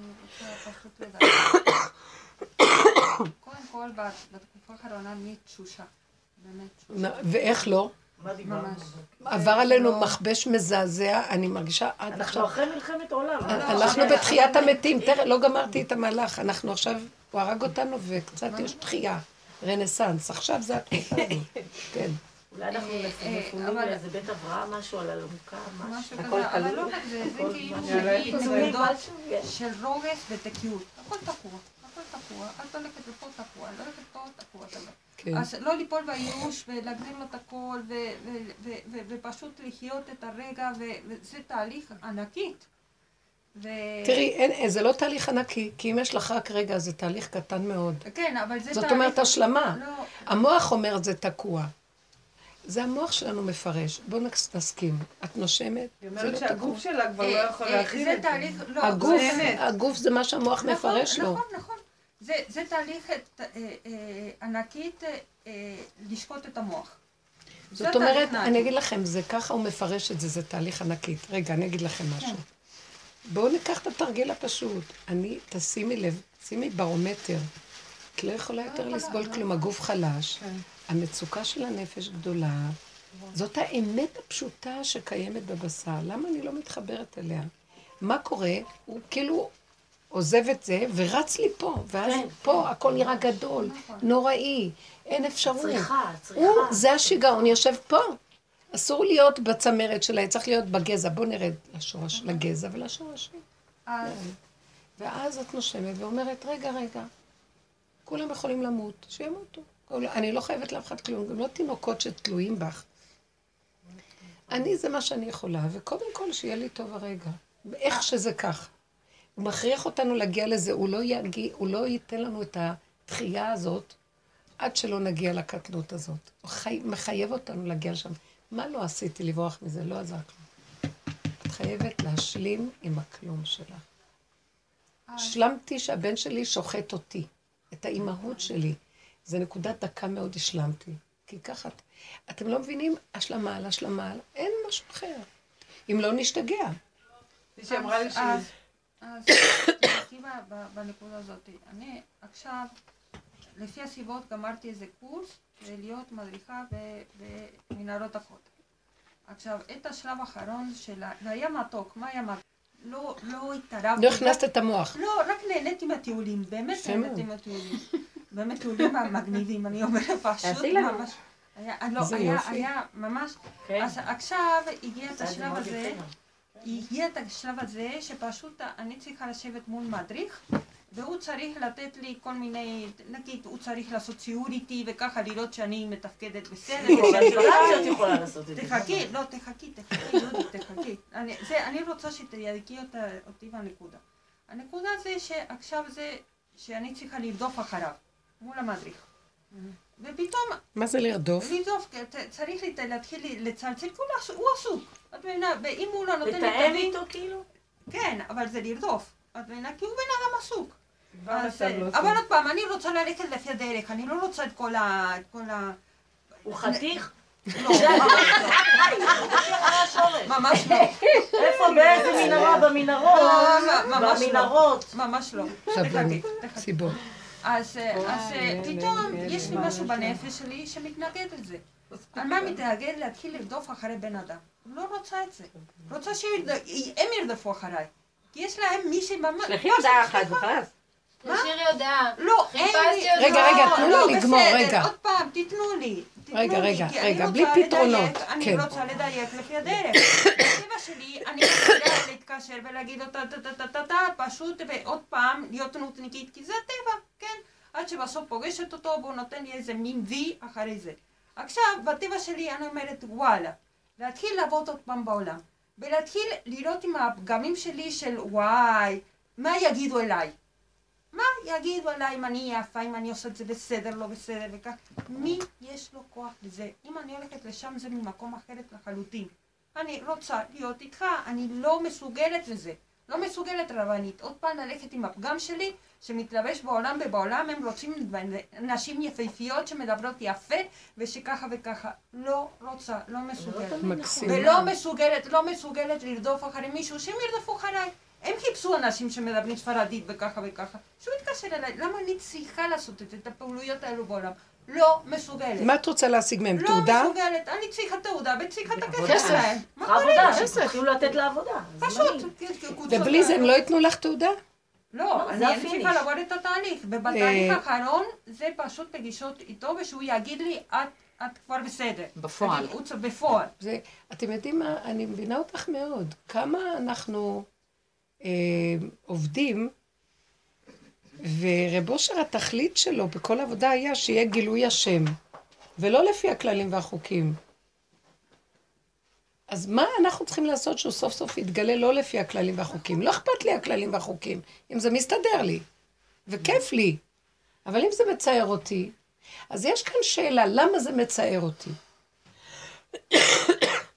אני רוצה פשוט לדעת. קודם כל, בת- בתקופה האחרונה אני תשושה. באמת ואיך לא? ממש. עבר עלינו לא. מכבש מזעזע, אני מרגישה עד אנחנו עכשיו. אחרי מלחמת עולם. אנחנו בתחיית המתים, תראה, לא גמרתי את המהלך, אנחנו עכשיו, הוא הרג אותנו וקצת יש תחייה, רנסאנס, עכשיו זה התקופה הזאת, כן. אולי אנחנו אה, אה, מפונים אבל- לאיזה בית אברהם, משהו על אלונקה, משהו. משהו הכל כזה, אבל כלול? לא רק זה, כאילו זה? יש. של רוגז ותקיעות. הכל תקוע, הכל תקוע. את הולכת לפה תקוע, את הולכת פה תקוע. כן. אז לא ליפול בייאוש ולהגדיר לו את הכל ופשוט לחיות את הרגע וזה תהליך ענקית. ו... תראי, אין, זה לא תהליך ענקי, כי אם יש לך רק רגע, זה תהליך קטן מאוד. כן, אבל זה זאת תהליך... אומרת השלמה. לא, המוח אומר זה תקוע. זה המוח שלנו מפרש. בואו נס- נסכים. את נושמת? היא זה אומרת לא שהגוף. שלה כבר לא אה, יכול אה, להכיל זה את זה. תהליך... לא, הגוף, זה- הגוף זה מה שהמוח נכון, מפרש לו. נכון, נכון. זה, זה תהליך אה, ענקית לשקוט את המוח. זאת אומרת. אני אגיד לכם, זה ככה הוא מפרש את זה, זה תהליך ענקית. רגע, אני אגיד לכם משהו. בואו ניקח את התרגיל הפשוט. אני, תשימי לב, שימי ברומטר. את לא יכולה יותר לסבול כלום, הגוף חלש, המצוקה של הנפש גדולה. זאת האמת הפשוטה שקיימת בבשר. למה אני לא מתחברת אליה? מה קורה? הוא כאילו עוזב את זה ורץ לי פה, ואז פה הכל נראה גדול, נוראי, אין אפשרות. צריכה, צריכה. הוא, זה השיגעון, יושב פה. אסור להיות בצמרת שלה, צריך להיות בגזע. בוא נרד לשורש, לגזע ולשורשים. אז ואז את נושמת ואומרת, רגע, רגע, כולם יכולים למות, שימותו. אני לא חייבת לאף אחד כלום, גם לא תינוקות שתלויים בך. אני זה מה שאני יכולה, וקודם כל שיהיה לי טוב הרגע. איך שזה כך. הוא מכריח אותנו להגיע לזה, הוא לא, יגיע, הוא לא ייתן לנו את התחייה הזאת עד שלא נגיע לקטנות הזאת. הוא חי, מחייב אותנו להגיע לשם. מה לא עשיתי לברוח מזה? לא עזר כלום. את חייבת להשלים עם הכלום שלך. השלמתי שהבן שלי שוחט אותי, את האימהות שלי. זה נקודת דקה מאוד השלמתי. כי ככה, את- אתם לא מבינים, השלמה על השלמה על, אין משהו אחר. אם לא נשתגע. מישהי אמרה לי שהיא... אז, אז ב- בנקודה הזאת. אני עכשיו, לפי הסיבות, גמרתי איזה קורס להיות מדריכה במנהרות הכותל. עכשיו, את השלב האחרון שלה, והיה מתוק, מה היה מתוק? לא, לא התערבתי. לא הכנסת את המוח. לא, רק נהניתי מהטיולים, באמת נהניתי. מהטיולים. באמת טיולים מגניבים, אני אומרת, פשוט. ממש. היה, לא, יופי. היה ממש, כן. אז עכשיו הגיע את השלב הזה, יפה. הגיע את השלב הזה שפשוט אני צריכה לשבת מול מדריך והוא צריך לתת לי כל מיני, נגיד הוא צריך לעשות ציור איתי וככה לראות שאני מתפקדת בסדר. תחכי, לא, תחכי, תחכי, תחכי. אני, זה, אני רוצה אותה, אותי בנקודה. הנקודה זה שעכשיו זה שאני צריכה לרדוף אחריו, מול המדריך. ופתאום, מה זה לרדוף? לרדוף, צריך להתחיל לצלצל, כי הוא לא עסוק-. את מבינה, ואם הוא לא נותן לתאם איתו כאילו? כן, אבל זה לרדוף. את מבינה? כי הוא בן אדם עסוק. לא אבל עוד פעם, אני רוצה ללכת לפי הדרך, אני לא רוצה את כל ה... הוא חתיך? לא, השורש. ממש לא. איפה, באיזה מנהרה? במנהרות? ממש לא. במנהרות. ממש לא. סבלנות. סיבות. אז אה, אה, פתאום יש לי משהו בנפש שלי שמתנגד לזה. על מה מתנגד להתחיל לרדוף אחרי בן אדם? לא רוצה את זה. רוצה שהם ירדפו אחריי. כי יש להם מישהי ממש... שלחי הודעה אחת וחלאס. תשאירי הודעה. לא, אין לי... אותך. רגע, רגע, תנו לא, לה לגמור, רגע. עוד פעם, תיתנו לי. רגע, לי, רגע, רגע, בלי רוצה פתרונות, אני כן. רוצה לדייק לפי הדרך. בטבע שלי, אני יכולה להתקשר ולהגיד אותה טה טה טה טה טה, פשוט ועוד פעם להיות נותניקית, כי זה הטבע, כן? עד שבסוף פוגשת אותו והוא נותן לי איזה מין וי אחרי זה. עכשיו, בטבע שלי אני אומרת, וואלה, להתחיל לעבוד עוד פעם בעולם, ולהתחיל לראות עם הפגמים שלי של וואי, מה יגידו אליי? מה יגידו עליי אם אני יפה, אם אני עושה את זה בסדר, לא בסדר וכך? מי יש לו כוח לזה? אם אני הולכת לשם זה ממקום אחרת לחלוטין. אני רוצה להיות איתך, אני לא מסוגלת לזה. לא מסוגלת רבנית. עוד פעם ללכת עם הפגם שלי, שמתלבש בעולם ובעולם הם רוצים נשים יפהפיות שמדברות יפה ושככה וככה. לא רוצה, לא מסוגלת. מקסים. ולא מסוגלת, לא מסוגלת לרדוף אחרי מישהו, שהם ירדפו אחריי. הם חיפשו אנשים שמדברים ספרדית וככה וככה. שהוא יתקשר אליי, למה אני צריכה לעשות את הפעולויות האלו בעולם? לא מסוגלת. מה את רוצה להשיג מהם? לא תעודה? מסוגלת, אני צריכה תעודה וצריכה את הכסף כסף. שלהם. מה קורה? עבודה, שצריכים לתת לה עבודה. פשוט. ובלי זה הם לא ייתנו לך תעודה? לא, זה אני. צריכה לעבור את התהליך, ובתהליך אה. האחרון זה פשוט פגישות איתו ושהוא יגיד לי, את את כבר בסדר. בפועל. אני- בפועל. זה, אתם יודעים מה, אני מבינה אותך מאוד. כמה אנחנו עובדים, ורב אושר התכלית שלו בכל עבודה היה שיהיה גילוי השם, ולא לפי הכללים והחוקים. אז מה אנחנו צריכים לעשות שהוא סוף סוף יתגלה לא לפי הכללים והחוקים? לא אכפת לי הכללים והחוקים, אם זה מסתדר לי, וכיף לי. אבל אם זה מצער אותי, אז יש כאן שאלה, למה זה מצער אותי?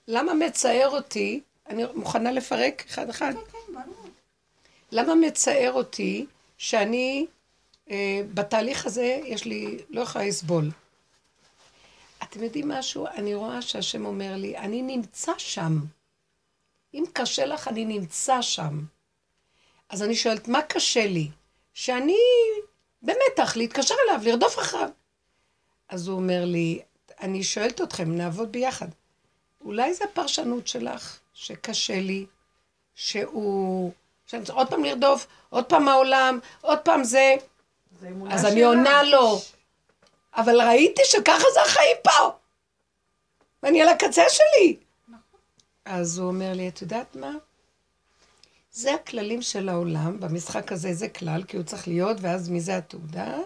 למה מצער אותי, אני מוכנה לפרק אחד-אחד, למה מצער אותי שאני, אה, בתהליך הזה, יש לי, לא יכולה לסבול. אתם יודעים משהו? אני רואה שהשם אומר לי, אני נמצא שם. אם קשה לך, אני נמצא שם. אז אני שואלת, מה קשה לי? שאני במתח להתקשר אליו, לרדוף אחריו. אז הוא אומר לי, אני שואלת אתכם, נעבוד ביחד. אולי זו הפרשנות שלך, שקשה לי, שהוא... שאני צריך עוד פעם לרדוף, עוד פעם העולם, עוד פעם זה. זה אז אני. עונה לו, אבל ראיתי שככה זה החיים פה. ואני על הקצה שלי. אז הוא אומר לי, את יודעת מה? זה הכללים של העולם, במשחק הזה זה כלל, כי הוא צריך להיות, ואז מזה התעודה.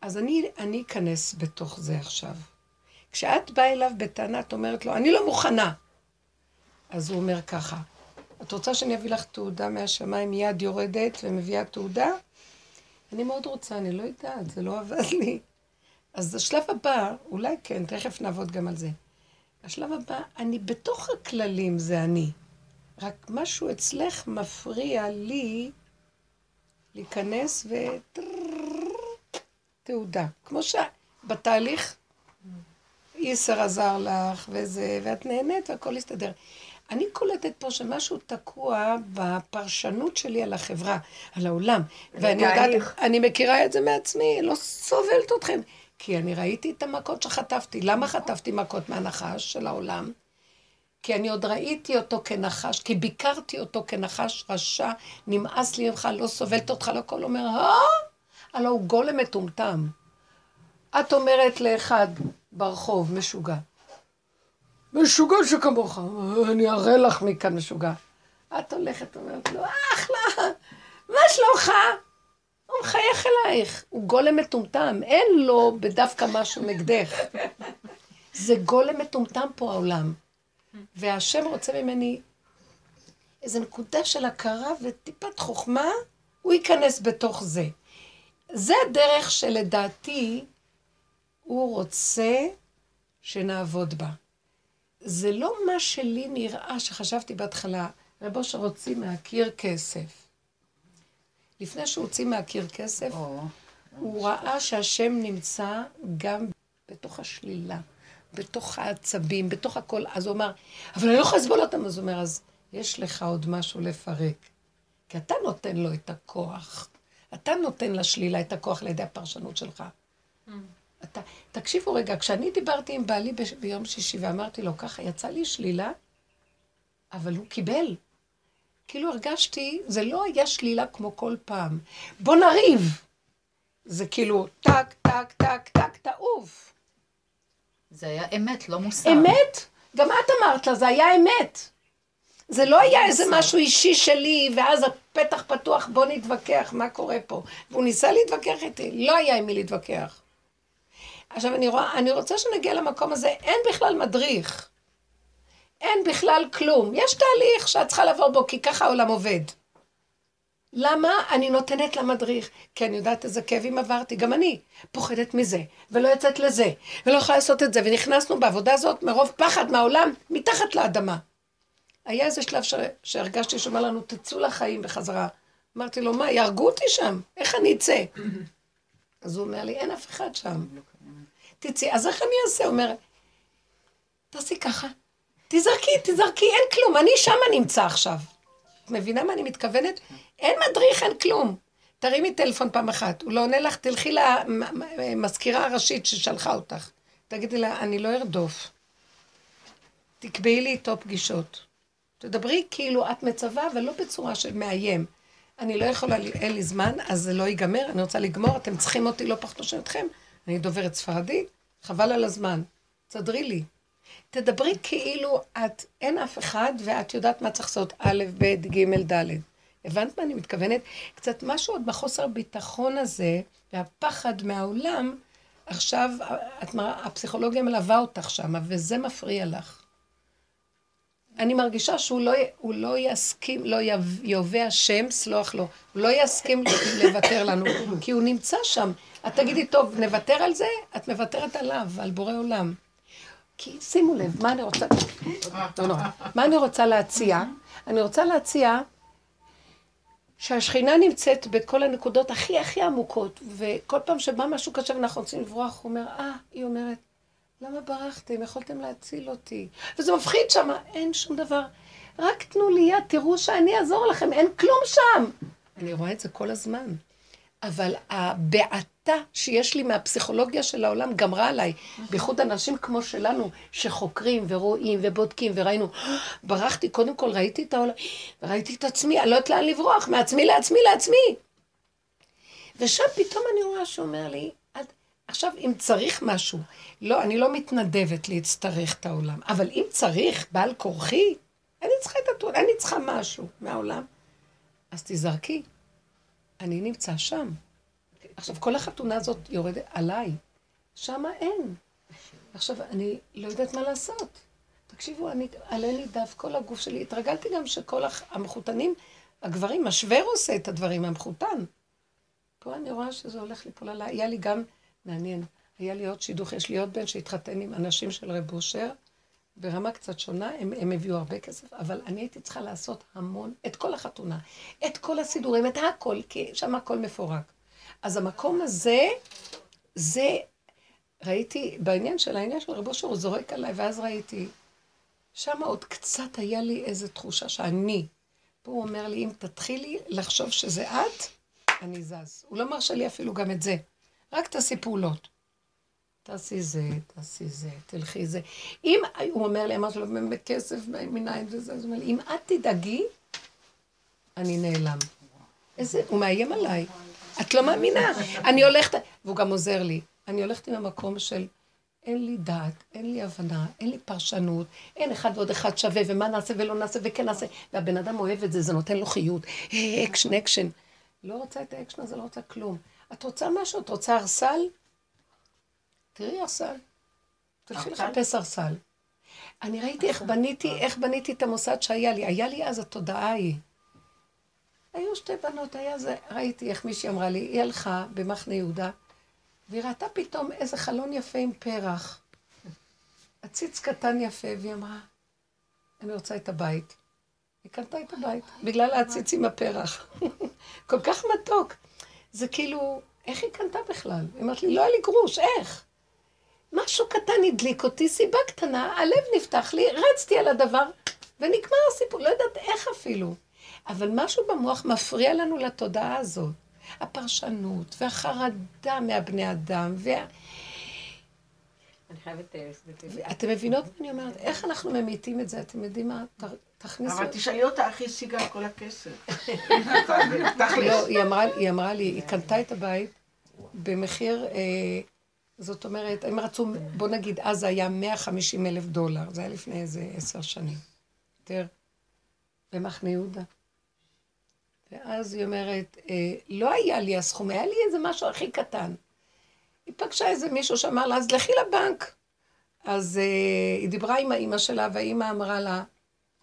אז אני, אני אכנס בתוך זה עכשיו. כשאת באה אליו בטענה, את אומרת לו, אני לא מוכנה. אז הוא אומר ככה, את רוצה שאני אביא לך תעודה מהשמיים, מיד יורדת ומביאה תעודה? אני מאוד רוצה, אני לא יודעת, זה לא עבד לי. אז השלב הבא, אולי כן, תכף נעבוד גם על זה. השלב הבא, אני בתוך הכללים, זה אני. רק משהו אצלך מפריע לי להיכנס ו... תעודה. כמו שבתהליך איסר עזר לך, וזה, ואת נהנית והכל הסתדר. אני קולטת פה שמשהו תקוע בפרשנות שלי על החברה, על העולם. ואני יודעת. אני מכירה את זה מעצמי, לא סובלת אתכם. כי אני ראיתי את המכות שחטפתי. למה חטפתי מכות מהנחש של העולם? כי אני עוד ראיתי אותו כנחש, כי ביקרתי אותו כנחש רשע, נמאס לי ממך, לא סובלת אותך, לא הכל אומר, אה? הלא הוא גולם מטומטם. את אומרת לאחד ברחוב, משוגע. משוגע שכמוך, אני אראה לך מכאן משוגע. את הולכת, אומרת לו, אחלה, מה שלומך? הוא מחייך אלייך, הוא גולם מטומטם, אין לו בדווקא משהו נגדך. זה גולם מטומטם פה העולם. והשם רוצה ממני איזו נקודה של הכרה וטיפת חוכמה, הוא ייכנס בתוך זה. זה הדרך שלדעתי הוא רוצה שנעבוד בה. זה לא מה שלי נראה, שחשבתי בהתחלה, רב אושר הוציא מהקיר כסף. לפני שהוא הוציא מהקיר כסף, הוא ראה שהשם נמצא גם בתוך השלילה, בתוך העצבים, בתוך הכל. אז הוא אמר, אבל אני לא יכולה לסבול אותם. אז הוא אומר, אז יש לך עוד משהו לפרק. כי אתה נותן לו את הכוח. אתה נותן לשלילה את הכוח לידי הפרשנות שלך. אתה, תקשיבו רגע, כשאני דיברתי עם בעלי ב, ביום שישי ואמרתי לו, ככה יצא לי שלילה, אבל הוא קיבל. כאילו הרגשתי, זה לא היה שלילה כמו כל פעם. בוא נריב! זה כאילו, טק, טק, טק, טק, תעוף. זה היה אמת, לא מוסר. אמת? גם את אמרת לה, זה היה אמת. זה לא היה איזה משהו אישי שלי, ואז הפתח פתוח, בוא נתווכח, מה קורה פה? והוא ניסה להתווכח איתי, לא היה עם מי להתווכח. עכשיו, אני, רואה, אני רוצה שנגיע למקום הזה, אין בכלל מדריך. אין בכלל כלום. יש תהליך שאת צריכה לעבור בו, כי ככה העולם עובד. למה אני נותנת למדריך? כי אני יודעת איזה כאבים עברתי, גם אני פוחדת מזה, ולא יוצאת לזה, ולא יכולה לעשות את זה, ונכנסנו בעבודה הזאת מרוב פחד מהעולם, מתחת לאדמה. היה איזה שלב ש... שהרגשתי שאומר לנו, תצאו לחיים בחזרה. אמרתי לו, מה, יהרגו אותי שם? איך אני אצא? אז הוא אומר לי, אין אף אחד שם. תצאי, אז איך אני אעשה? אומר, תעשי ככה, תזרקי, תזרקי, אין כלום, אני שמה נמצא עכשיו. את מבינה מה אני מתכוונת? אין מדריך, אין כלום. תרימי טלפון פעם אחת, הוא לא עונה לך, תלכי למזכירה הראשית ששלחה אותך. תגידי לה, אני לא ארדוף. תקבעי לי איתו פגישות. תדברי כאילו את מצווה, אבל לא בצורה של מאיים. אני לא יכולה, אין לי זמן, אז זה לא ייגמר, אני רוצה לגמור, אתם צריכים אותי לא פחות אתכם. אני דוברת ספרדית, חבל על הזמן. תסדרי לי. תדברי כאילו את, אין אף אחד, ואת יודעת מה צריך לעשות, א', ב', ג', ד'. הבנת מה אני מתכוונת? קצת משהו עוד בחוסר ביטחון הזה, והפחד מהעולם, עכשיו את, הפסיכולוגיה מלווה אותך שם, וזה מפריע לך. אני מרגישה שהוא לא, לא יסכים, לא יהווה השם, סלוח לו, הוא לא יסכים לוותר לנו, כי הוא נמצא שם. את תגידי, טוב, נוותר על זה? את מוותרת עליו, על בורא עולם. כי שימו לב, מה אני רוצה... לא, לא. מה אני רוצה להציע? אני רוצה להציע שהשכינה נמצאת בכל הנקודות הכי הכי עמוקות, וכל פעם שבא משהו קשה ואנחנו רוצים לברוח, הוא אומר, אה, היא אומרת, למה ברחתם? יכולתם להציל אותי. וזה מפחיד שם, אין שום דבר. רק תנו לי יד, תראו שאני אעזור לכם, אין כלום שם. אני רואה את זה כל הזמן. אבל הבעתה שיש לי מהפסיכולוגיה של העולם גמרה עליי. בייחוד אנשים כמו שלנו, שחוקרים ורואים ובודקים, וראינו, ברחתי, קודם כל ראיתי את העולם, וראיתי את עצמי, אני לא יודעת לאן לברוח, מעצמי לעצמי לעצמי. ושם פתאום אני רואה שהוא אומר לי, עכשיו, אם צריך משהו, לא, אני לא מתנדבת להצטרך את העולם, אבל אם צריך, בעל כורחי, אני צריכה את התורה, אני צריכה משהו מהעולם, אז תזרקי. אני נמצא שם. עכשיו, כל החתונה הזאת יורדת עליי, שם אין. עכשיו, אני לא יודעת מה לעשות. תקשיבו, אני, עלה לי דף כל הגוף שלי. התרגלתי גם שכל המחותנים, הגברים, השוור עושה את הדברים, המחותן. פה אני רואה שזה הולך ליפול עליי. היה לי גם מעניין. היה לי עוד שידוך, יש לי עוד בן שהתחתן עם אנשים של רב אושר, ברמה קצת שונה, הם, הם הביאו הרבה כסף, אבל אני הייתי צריכה לעשות המון, את כל החתונה, את כל הסידורים, את הכל, כי שם הכל מפורק. אז המקום הזה, זה, ראיתי, בעניין של העניין של רב אושר, הוא זורק עליי, ואז ראיתי, שם עוד קצת היה לי איזו תחושה שאני, פה הוא אומר לי, אם תתחילי לחשוב שזה את, אני זז. הוא לא מרשה לי אפילו גם את זה. רק תעשי פעולות. תעשי זה, תעשי זה, תלכי זה. אם, הוא אומר לי, אמרתי לו, בכסף, מנין זה זה, הוא אומר לי, אם את תדאגי, אני נעלם. איזה, הוא מאיים עליי. את לא מאמינה. אני הולכת, והוא גם עוזר לי. אני הולכת עם המקום של אין לי דעת, אין לי הבנה, אין לי פרשנות, אין אחד ועוד אחד שווה, ומה נעשה ולא נעשה וכן נעשה. והבן אדם אוהב את זה, זה נותן לו חיות. אקשן, אקשן. לא רוצה את האקשן הזה, לא רוצה כלום. את רוצה משהו? את רוצה ארסל? תראי ארסל. תלכי לחפש ארסל. אני ראיתי איך בניתי, איך בניתי את המוסד שהיה לי. היה לי אז התודעה ההיא. היו שתי בנות, היה זה, ראיתי איך מישהי אמרה לי, היא הלכה במחנה יהודה, והיא ראתה פתאום איזה חלון יפה עם פרח. עציץ קטן יפה, והיא אמרה, אני רוצה את הבית. היא קנתה את הבית, בגלל העציץ עם הפרח. כל כך מתוק. זה כאילו, איך היא קנתה בכלל? היא אמרת לי, לא היה לי גרוש, איך? משהו קטן הדליק אותי, סיבה קטנה, הלב נפתח לי, רצתי על הדבר, ונגמר הסיפור, לא יודעת איך אפילו. אבל משהו במוח מפריע לנו לתודעה הזאת. הפרשנות והחרדה מהבני אדם, וה... אני חייבת... אה, אתם מבינות מה אני אומרת? איך אנחנו ממיתים את זה? אתם יודעים מה? תכניסו... אבל תשאלי אותה איך היא השיגה את כל הכסף. לא, היא אמרה, היא אמרה לי, היא קנתה את הבית במחיר, אה, זאת אומרת, הם רצו, בוא נגיד, אז זה היה 150 אלף דולר, זה היה לפני איזה עשר שנים. יותר. במחנה יהודה. ואז היא אומרת, אה, לא היה לי הסכום, היה לי איזה משהו הכי קטן. היא פגשה איזה מישהו שאמר לה, אז לכי לבנק. אז אה, היא דיברה עם האימא שלה, והאימא אמרה לה,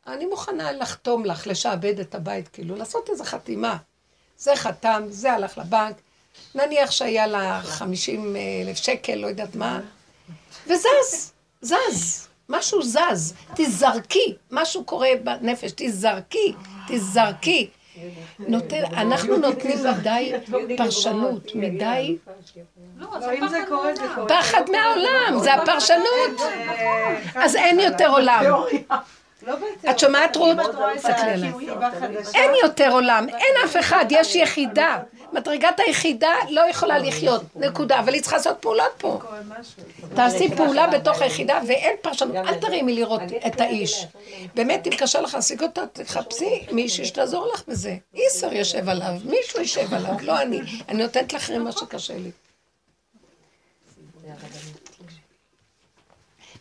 אני מוכנה לחתום לך, לשעבד את הבית, כאילו, לעשות איזו חתימה. זה חתם, זה הלך לבנק, נניח שהיה לה 50 אלף שקל, לא יודעת מה, וזז, זז, משהו זז, תזרקי, משהו קורה בנפש, תזרקי, תזרקי. נותן, אנחנו נותנים מדי פרשנות, מדי. לא, לא, זה קורה. פחד מהעולם, זה הפרשנות. אז אין יותר עולם. לא. את שומעת, רות? אין יותר עולם, אין אף אחד, יש יחידה. מדרגת היחידה לא יכולה לחיות, נקודה. אבל היא צריכה לעשות פעולות פה. תעשי פעולה בתוך היחידה ואין פרשנות. אל תרימי לראות את האיש. באמת, אם קשה לך להשיג אותה, תחפשי מישהי שתעזור לך בזה. איסר יושב עליו, מישהו יושב עליו, לא אני. אני נותנת לך מה שקשה לי.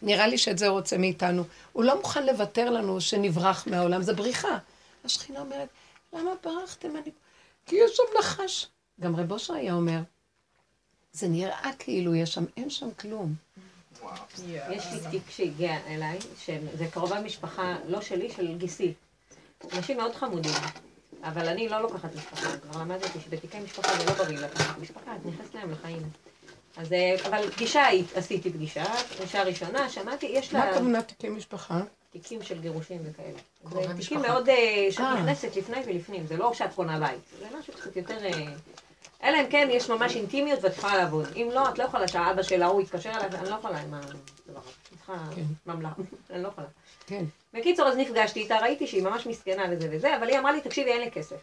נראה לי שאת זה הוא רוצה מאיתנו. הוא לא מוכן לוותר לנו שנברח מהעולם, זה בריחה. השכינה אומרת, למה ברחתם? אני... כי יש שם נחש. גם רב אושר היה אומר, זה נראה כאילו יש שם, אין שם כלום. יש לי תיק שהגיע אליי, שזה קרובה משפחה, לא שלי, של גיסי. אנשים מאוד חמודים, אבל אני לא לוקחת משפחה, כבר למדתי שבתיקי משפחה זה לא בריא לקחת משפחה, את נכנסת להם לחיים. אז, אה, אבל פגישה, עשיתי פגישה, פגישה ראשונה, שמעתי, יש לה... מה הכוונה תיקי משפחה? תיקים של גירושים וכאלה. קרובי זה תיקים. מאוד, אה, שאת אה. נכנסת לפני ולפנים, זה לא שאת קונה בית, זה משהו קצת יותר... אה, אלא אם כן יש ממש אינטימיות ואת יכולה לעבוד. אם לא, את לא יכולה שהאבא של ההוא יתקשר אליי, אני לא יכולה עם הדבר הזה. אני צריכה כן. ממלכה, אני לא יכולה. כן. בקיצור, אז נפגשתי איתה, ראיתי שהיא ממש מסכנה לזה וזה, אבל היא אמרה לי, תקשיבי, אין לי כסף.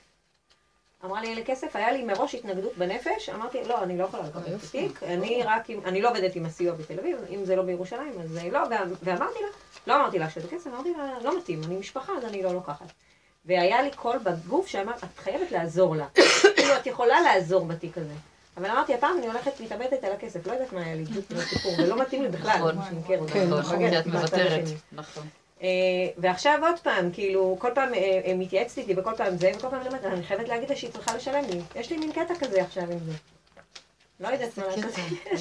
אמרה לי, אין לי כסף, היה לי מראש התנגדות בנפש, אמרתי, לא, אני לא יכולה לקחת את התיק, אני רק, עם- אני לא עובדת עם הסיוע בתל אביב, אם זה לא בירושלים, אז לא, ואמרתי לה, לא אמרתי לה שזה כסף, אמרתי לה, לא מתאים, אני משפחה, אז אני לא לוקחת. והיה לי קול בגוף שאמר, את חייבת לעזור לה. כאילו, את יכולה לעזור בתיק הזה. אבל אמרתי, הפעם אני הולכת מתאבדת על הכסף, לא יודעת מה היה לי בסיפור, ולא מתאים לי בכלל, נכון. כן, נכון. את מהצד מוותרת. השני. נכון. אה, ועכשיו עוד פעם, כאילו, כל פעם אה, אה, מתייעצת איתי וכל פעם זה, וכל פעם אני אומרת, אני חייבת להגיד לה שהיא צריכה לשלם לי. יש לי מין קטע כזה עכשיו עם זה. לא יודעת מה לעשות.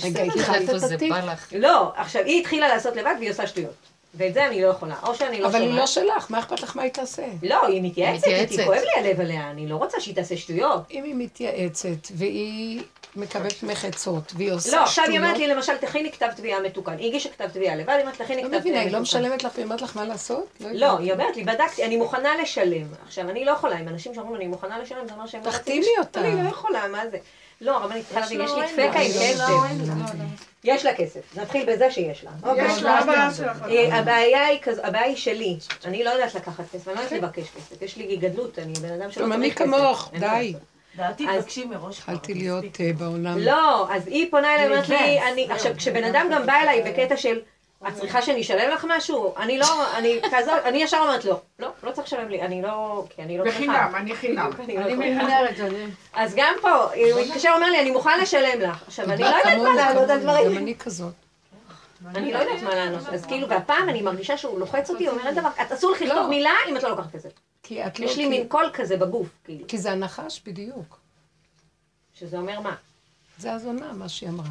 רגע, איפה התחלת את זה התיק? בא לך? לא, עכשיו, היא התחילה לעשות לבד והיא עושה שטויות. ואת זה אני לא יכולה. או שאני לא אבל היא לא שומעת. שלך, מה אכפת לך מה היא תעשה? לא, היא מתייעצת מתייעצת. כואב לי הלב עליה, אני לא רוצה שהיא תעשה שטויות. אם היא מתייעצת והיא מקבלת ממך עצות והיא עושה לא, עכשיו היא אומרת שטויות, לי, למשל, תכיני כתב תביעה מתוקן. היא הגישה כתב תביעה לבד, היא אומרת, תכיני לא כתב מבינה, תביעה היא לא מתוקן. משלמת לך והיא אומרת לך מה לעשות? לא, יודעת. היא אומרת לי, בדקתי, אני מוכנה לשלם. עכשיו, אני לא יכולה, אם אנשים שאומרים אני מוכנה לשלם, זה אומר שהם לא תחתימי אותה. אני לא יכולה, מה זה? לא, הרבנית צריכה להבין, יש לי דפקה עם כסף. לא, לא, לא. יש לה כסף, נתחיל בזה שיש לה. אוקיי? יש לה הבעיה שלך. אה, הבעיה היא כזו, הבעיה היא שלי. אני לא יודעת לקחת כסף, אני לא יודעת לבקש כסף. יש לי גדלות, אני בן אדם שלא גם צריך אני כסף. כמוך, אין מה די. דעתי אז- תבקשי מראש. התחלתי להיות אה, בעולם. לא, אז היא פונה אליי, אומרת לי, אני, זהו. עכשיו, כשבן אדם גם בא אליי בקטע של, את צריכה שאני אשלם לך משהו? אני לא, אני, תעזור, אני ישר אומרת לא, לא, לא צריך לשלם לי, אני לא, כי אני לא צריכה. בחינם, אני חינם. אני לא צריכה. מתנערת, אני... אז גם פה, הוא מתקשר ואומר לי, אני מוכן לשלם לך. עכשיו, אני לא יודעת מה לענות על כמוני, גם דברים. אני כזאת. אני לא יודעת מה לענות. אז כאילו, והפעם אני מרגישה שהוא לוחץ אותי, הוא אומר אין דבר, את אסור לך לכתוב לא. מילה אם את לא לוקחת כסף. כי את לא... יש לי מין קול כזה בגוף, כאילו. כי זה הנחש בדיוק. שזה אומר מה? זה הזונה, מה שהיא אמרה.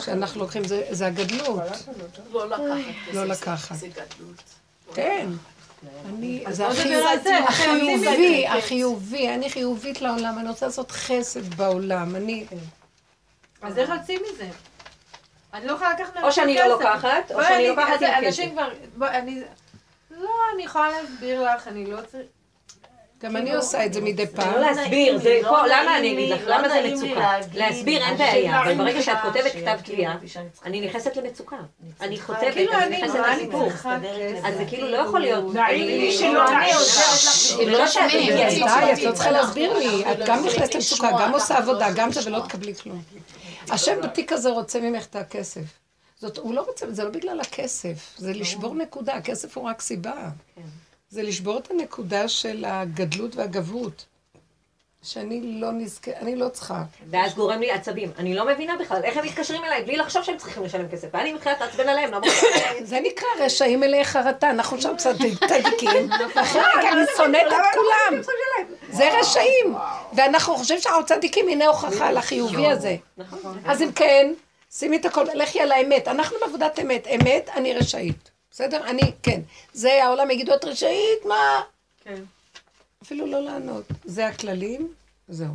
שאנחנו לוקחים, זה זה הגדלות, לא לקחת כסף. לא זה- לקחת. זה גדלות. כן. אני, זה החיובי. החיובי, אני חיובית לעולם, אני רוצה לעשות חסד בעולם, אני... אז איך יוצאים מזה? אני לא יכולה לקחת או שאני לא. לוקחת, או שאני אני- לוקחת עם אנשים כסף. כבר... לא, אני יכולה להסביר לך, אני לא צריכה... גם אני עושה את זה מדי זה פעם. לא להסביר, זה לא פה, למה אני אגיד לך, לא למה זה מצוקה? להסביר אין בעיה, אבל ברגע שאת כותבת כתב תביעה, צריכה- אני נכנסת למצוקה. אני כותבת, כאילו אני נכנסת לסיפור. אז זה כאילו לא יכול להיות... נעים לי שלא לא, אני נעים. לא שומעים. די, את לא צריכה להסביר לי, את גם נכנסת למצוקה, גם עושה עבודה, גם זה ולא תקבלי כלום. השם בתיק הזה רוצה ממך את הכסף. זאת, הוא לא רוצה, זה לא בגלל הכסף, זה לשבור נקודה, הכסף הוא רק סיבה. זה לשבור את הנקודה של הגדלות והגבות. שאני לא נזכה, אני לא צריכה. ואז גורם לי עצבים. אני לא מבינה בכלל איך הם מתקשרים אליי בלי לחשוב שהם צריכים לשלם כסף. ואני מתחילה להתעצבן עליהם, למרות ש... זה נקרא רשעים מלאי חרטה, אנחנו שם צדיק- צדיקים, רגע אני שונאת את כולם. זה רשעים. ואנחנו חושבים שאנחנו צדיקים, הנה הוכחה לחיובי הזה. אז אם כן, שימי את הכל, לכי על האמת. אנחנו בעבודת אמת. אמת, אני רשאית. בסדר? אני, כן. זה העולם יגידו, את רשאית, מה? כן. אפילו לא לענות. זה הכללים, זהו.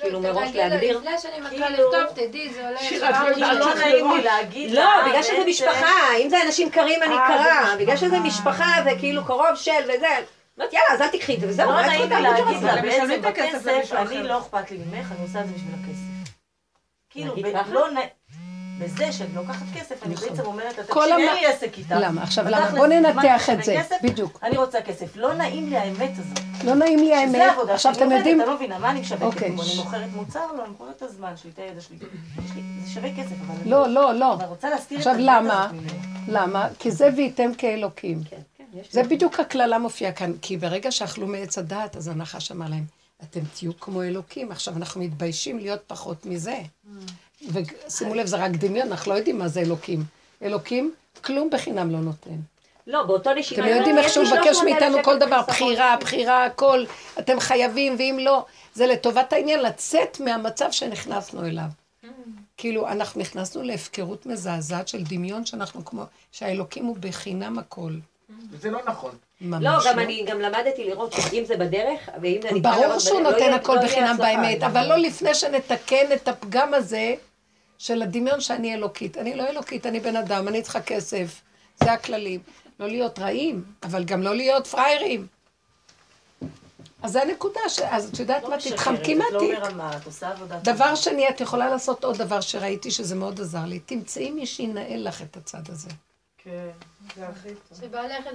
כאילו, מראש תגידי לו, להגדיר. לפני שאני מתחילה כאילו- לכתוב, תדעי, זה עולה... שירה, לא. נעים לי להגיד לא, לה, בגלל שזה משפחה. אם זה אנשים קרים, אני אה, קרה. בגלל שזה משפחה, זה כאילו קרוב של וזה. אומרת, יאללה, אז אל תקחי את זה, וזהו. לא נעים לי העבודה להגיד? לה, בעצם בכסף, אני. לא אכפת לי ממך, אני עושה את זה בשביל הכסף. כאילו? לא נעים, בזה שאני לוקחת כסף, אני נכון. בעצם אומרת תקשיבי, אין לי עסק איתך. למה? עכשיו, למה? בוא ננתח את זה. בדיוק. אני רוצה כסף. לא נעים לי האמת הזאת. לא נעים לי שזה האמת. עבודה עכשיו, שאני עובדת. אתה לא מבינה, מה אני משווקת אוקיי. אני מוכרת מוצר? לא, אני מוכרת את הזמן שלי, את הידע שלי. זה שווה כסף, אבל לא, לא, לא. אבל רוצה להסתיר את עכשיו, האמת למה? הזאת ממנו. למה? כי זה והייתם כאלוקים. כן, כן, זה. בדיוק הקללה מופיעה כאן, כי ברגע שאכלו מעץ הדעת, אז הנחש אמר להם, אתם תהיו כמו אלוקים. עכשיו, אנחנו מתביישים להיות פחות מזה. ושימו לב, זה רק דמיון, אנחנו לא יודעים מה זה אלוקים. אלוקים, כלום בחינם לא נותן. לא, באותו נשימה. אתם יודעים איך שהוא מבקש 300,000 מאיתנו כל דבר. בחירה, בחירה, הכל. אתם חייבים, ואם לא, זה לטובת העניין, לצאת מהמצב שנכנסנו אליו. כאילו, אנחנו נכנסנו להפקרות מזעזעת של דמיון שאנחנו כמו, שהאלוקים הוא בחינם הכל. זה לא נכון. לא, גם אני גם למדתי לראות שאם זה בדרך, ואם אני... ברור שהוא לא נותן הכל לא בחינם. באמת, אבל לא לפני שנתקן את הפגם הזה של הדמיון שאני אלוקית. אני לא אלוקית, אני בן אדם, אני צריכה כסף. זה הכללים. לא להיות רעים, אבל גם לא להיות פראיירים. אז זה הנקודה, ש... אז את יודעת לא מה, תתחמקי מהתיק. לא מרמה, את עושה עבודה דבר. שני, את יכולה לעשות עוד דבר שראיתי שזה מאוד עזר לי. תמצאי מי שינהל לך את הצד הזה. כן, זה הכי טוב.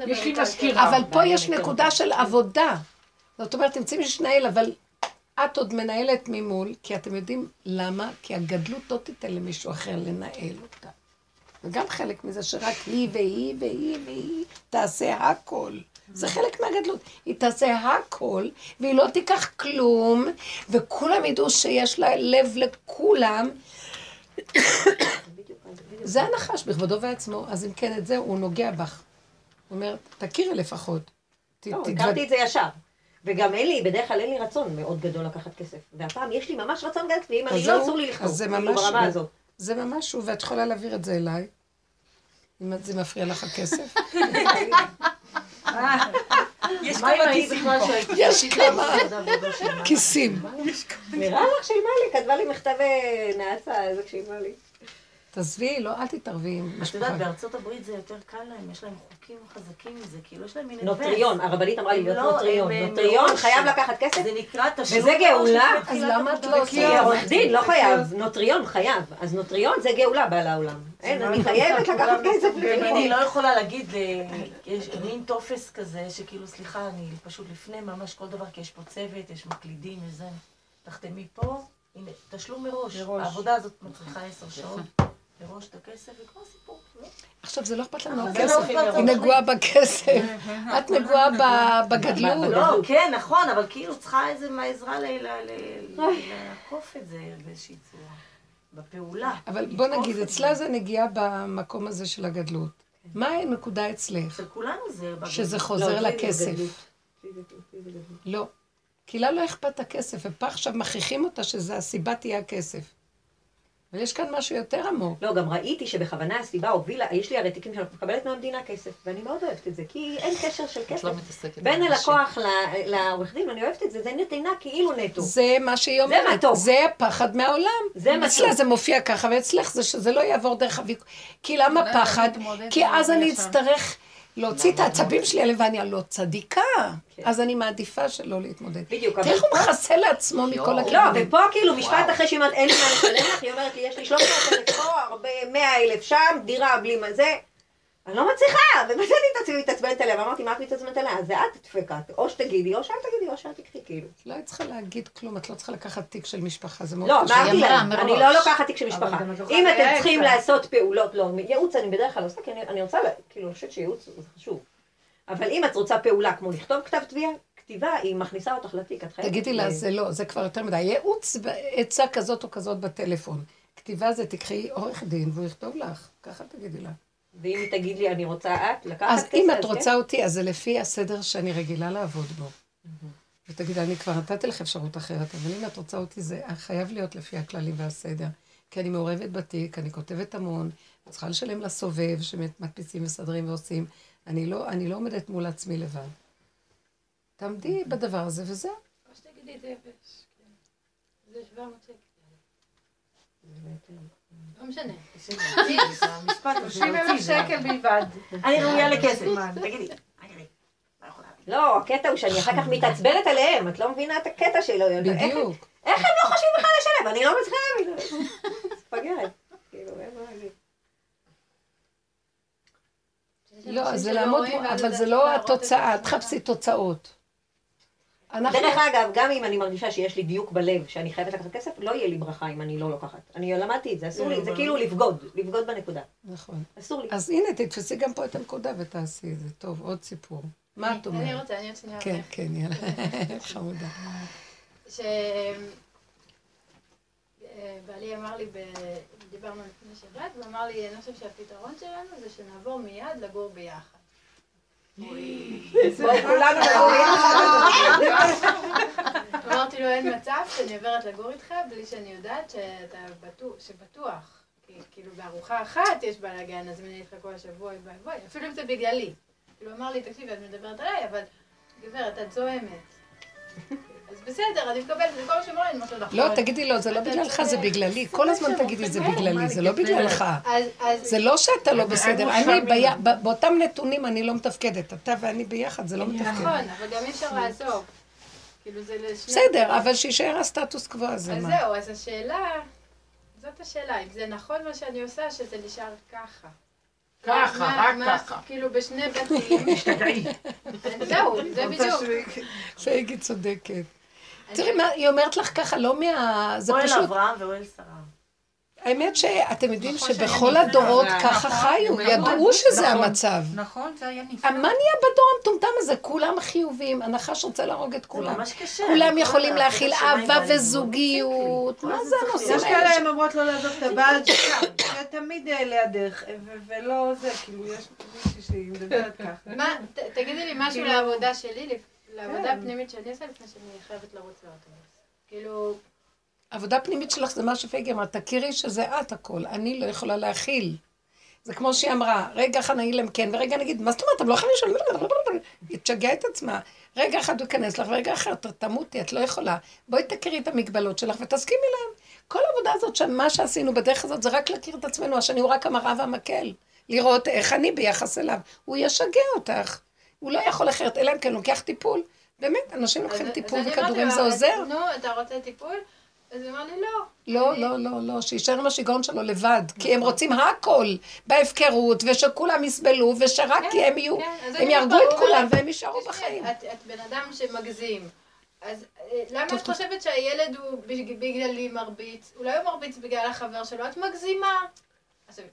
יש לי. מזכירה. אבל פה יש נקודה של עבודה. זאת אומרת, תמצאי מי שינהל, אבל את עוד מנהלת ממול, כי אתם יודעים למה? כי הגדלות לא תיתן למישהו אחר לנהל אותה. וגם חלק מזה שרק היא והיא והיא והיא תעשה הכל. זה חלק מהגדלות. היא תעשה הכל, והיא לא תיקח כלום, וכולם ידעו שיש לה לב לכולם. זה הנחש בכבודו ועצמו. אז אם כן, את זה הוא נוגע בך. הוא אומר, תכירי לפחות. לא, הכרתי את זה ישר. וגם אין לי, בדרך כלל אין לי רצון מאוד גדול לקחת כסף. והפעם יש לי ממש רצון גדול, ואם אני לא אסור לי לכתוב, זה ממש ברמה. הזאת. זה ממש הוא, ואת יכולה להעביר את זה אליי. אם זה מפריע לך הכסף. יש מה אם אני בכלל שהייתי יש כמה? כיסים. נראה לך שילמה לי, כתבה לי מכתב אה, נאצה, איזה כשילמה לי. תעזבי, לא, אל תתערבי עם את. יודעת, בארצות הברית זה יותר קל להם, יש להם חוקים חזקים מזה, כאילו יש להם מין נוטריון, הרבנית אמרה לי להיות לא, נוטריון. נוטריון מראש. חייב לקחת כסף, זה נקרא תשלום. וזה גאולה. מראש אז למה את. לא כי עושה? עורך דין לא חייב, נוטריון חייב. אז נוטריון זה גאולה בעל העולם. אין, אני חייבת לקחת כסף. היא לא יכולה להגיד, אה, יש מין טופס כזה, שכאילו, סליחה, אני פשוט לפני ממש כל דבר, כי יש פה צוות, יש מקלידים וזה, תחתמי פה, הנה, תשלום מראש. העבודה הזאת מצריכה עשר שעות. מראש את הכסף, וכמו סיפור. לא? עכשיו, זה לא אכפת לנו זה לא היא. נגועה בכסף. את נגועה בגדלות. לא, כן, נכון, אבל כאילו צריכה איזה עזרה ל- ל- ל- לעקוף את זה באיזושהי צורה. בפעולה. אבל בוא נגיד, אצלה זה נגיעה במקום הזה של הגדלות. מה הנקודה אצלך? אצל כולנו זה... שזה לא, חוזר לכסף. לא. כי לה לא אכפת הכסף, ופה עכשיו מכריחים אותה שזה הסיבה תהיה הכסף. אבל יש כאן משהו יותר עמוק. לא, גם ראיתי שבכוונה הסיבה הובילה, יש לי הרי תיקים שאני מקבלת מהמדינה כסף, ואני מאוד אוהבת את זה, כי אין קשר של כסף. לא מתעסקת בין. הלקוח ל- לעורך דין, אני אוהבת את זה, זה נתינה כאילו נטו. זה מה שהיא זה אומרת. מתוק. זה הפחד מהעולם. זה מתוק. אצלה זה מופיע ככה, ואצלך זה שזה לא יעבור דרך הוויכוח. כי למה פחד? כי אז אני. אצטרך להוציא את העצבים שלי עליהם, ואני הלא צדיקה. כן. אז אני מעדיפה שלא להתמודד. בדיוק, תראה איך הוא מכסה לעצמו מכל לא, הכיוונים. ופה כאילו משפט אחרי שהיא אומרת, אין לי מה לשלם לך, היא אומרת לי, יש לי 300 אלף פה, הרבה, 100 אלף שם, דירה בלי מה זה. אני לא מצליחה, ומצאתי את עצמי מתעצבנת עליה, ואמרתי, מה את מתעצבנת עליה? זה את דפקה, או שתגידי, או שאל תגידי, או שאל תקחי, כאילו. לא היית צריכה להגיד כלום, את לא צריכה לקחת תיק של משפחה, זה מאוד לא, קשה. אמרתי להם, מראש. אני לא לוקחת תיק של משפחה. את יכולה אם אתם צריכים. לעשות פעולות, לא, ייעוץ אני בדרך כלל עושה, כי אני- אני רוצה, כאילו, אני חושבת שייעוץ זה חשוב. אבל אם את רוצה פעולה כמו לכתוב כתב תביעה, כתיבה, היא מכניסה אותך לתיק, את חייבת... תגידי לה, זה לא, זה כבר יותר מדי. ייעוץ בעצה כזאת או כזאת בטלפון. כתיבה זה תקחי עורך דין והוא יכתוב לך, ככה תגידי לה. ואם היא תגיד לי, אני רוצה את, לקחת אז כסף, אם את כן? רוצה אותי, אז זה לפי הסדר שאני רגילה לעבוד בו. ותגידי, אני כבר נתתי לך אפשרות אחרת, אבל אם את רוצה אותי, זה חייב להיות לפי הכללים והסדר. כי אני מעורבת בתיק, אני כותבת המון, אני צריכה לשלם לסובב, שמדפיסים, מסדרים ועושים. אני לא, אני לא עומדת מול עצמי לבד. תעמדי בדבר הזה וזהו. או שתגידי את זה. כן. זה 700 שקל. לא משנה. המשפט הזה 30 אלף שקל בלבד. אני ראויה לכסף. תגידי. לא, הקטע הוא שאני אחר כך מתעצבנת עליהם, את לא מבינה את הקטע שלו. איך- בדיוק. איך הם לא חושבים בכלל לשלם? אני לא מצליחה להבין. מפגרת. כאילו, אין מה להגיד. לא, זה לעמוד, אבל זה לא התוצאה, תחפשי תוצאות. אנחנו... דרך אגב, גם אם אני מרגישה שיש לי דיוק בלב, שאני חייבת לקחת כסף, לא יהיה לי ברכה אם אני לא לוקחת. אני למדתי את זה, אסור לי, זה כאילו לבגוד, לבגוד בנקודה. נכון. אסור לי. אז הנה, תתפסי גם פה את הנקודה ותעשי את זה. טוב, עוד סיפור. מה את אני אומרת? רוצה, אני עוד שנייה. כן, כן, יאללה. חמודה. שבעלי אמר לי, דיברנו לפני שבת, הוא אמר לי, אני חושב שהפתרון שלנו זה שנעבור מיד לגור ביחד. בואו כולנו נבוא ביחד. אמרתי לו, אין מצב שאני עוברת לגור איתך בלי שאני יודעת שאתה בטוח, כאילו בארוחה אחת יש בלאגן, אז אני איתך כל השבוע, בואי בואי, אפילו אם זה בגללי. כאילו אמר לי, תקשיבי, את מדברת עליי, אבל גברת, את זוהמת. אז בסדר, אני מקבלת את זה, כל מה שאומרים אני אומרת נכון. לא, תגידי לו, זה לא בגללך, זה. בגללי. כל הזמן תגידי, זה בגללי, זה לא בגללך. זה לא שאתה לא בסדר. אני, באותם נתונים אני לא מתפקדת. אתה ואני ביחד, זה לא מתפקד. נכון, אבל גם אי אפשר לעזוב. כאילו זה לשני... בסדר, אבל שיישאר הסטטוס קוו הזה, אז מה? זהו, אז השאלה, זאת השאלה, אם זה נכון מה שאני עושה, שזה נשאר ככה. ככה, מה- רק מה- ככה. כאילו בשני בתים. זהו, זה בדיוק. פייגי צודקת. תראי מה, היא אומרת לך ככה, לא מה... זה אוהל פשוט... אברהם ואוהל שרה. האמת שאתם יודעים נכון שבכל הדורות נפלאה. ככה נכון, חיו, נכון, ידעו שזה נכון. המצב. נכון, זה היה נפלא. מה נהיה בדור המטומטם הזה? כולם חיובים, הנחש רוצה להרוג את זה כולם. ממש קשה. כולם יכולים להכיל אהבה בהם, וזוגיות. מה מה זה זה הנושאים יש? כאלה הן אומרות לא לעזוב את הבעל שלך, שתמיד אה, לידך, ו- ולא זה, כאילו, יש מישהי שהיא מדברת ככה. תגידי לי משהו כאילו- לעבודה שלי, לעבודה כן. הפנימית שאני עושה לפני שאני חייבת לרוץ לאוטובוס. כאילו, עבודה פנימית שלך זה מה שפייגי אמרה, תכירי שזה את הכל, אני לא יכולה להכיל. זה כמו שהיא אמרה, רגע אחד נגיד להם כן, ורגע נגיד, מה זאת אומרת, אתם לא יכולים לשאול, היא תשגע את עצמה. רגע אחד הוא ייכנס לך, ורגע אחר תמותי, את לא יכולה. בואי תכירי את המגבלות שלך ותסכימי להם. כל העבודה הזאת, מה שעשינו בדרך הזאת, זה רק להכיר את עצמנו, השני הוא רק המראה והמקל. לראות איך אני ביחס אליו. הוא ישגע אותך. הוא לא יכול אחרת, אלא אם כן לוקח טיפול. באמת, אנשים לוקחים טיפול וכדורים זה "אז עוזר. נו, אתה רוצה טיפול? אז אמר לי, לא. לא, לא, לא, לא, שיישאר עם השיגעון שלו לבד, כי הם רוצים הכל בהפקרות, ושכולם יסבלו, ושרק כן, הם יהיו, כן, הם יהרגו את כולם והם יישארו בחיים. את בן אדם שמגזים. אז אה, למה את. חושבת שהילד הוא בג- בגללי מרביץ? אולי הוא מרביץ בגלל החבר שלו, את מגזימה. עכשיו,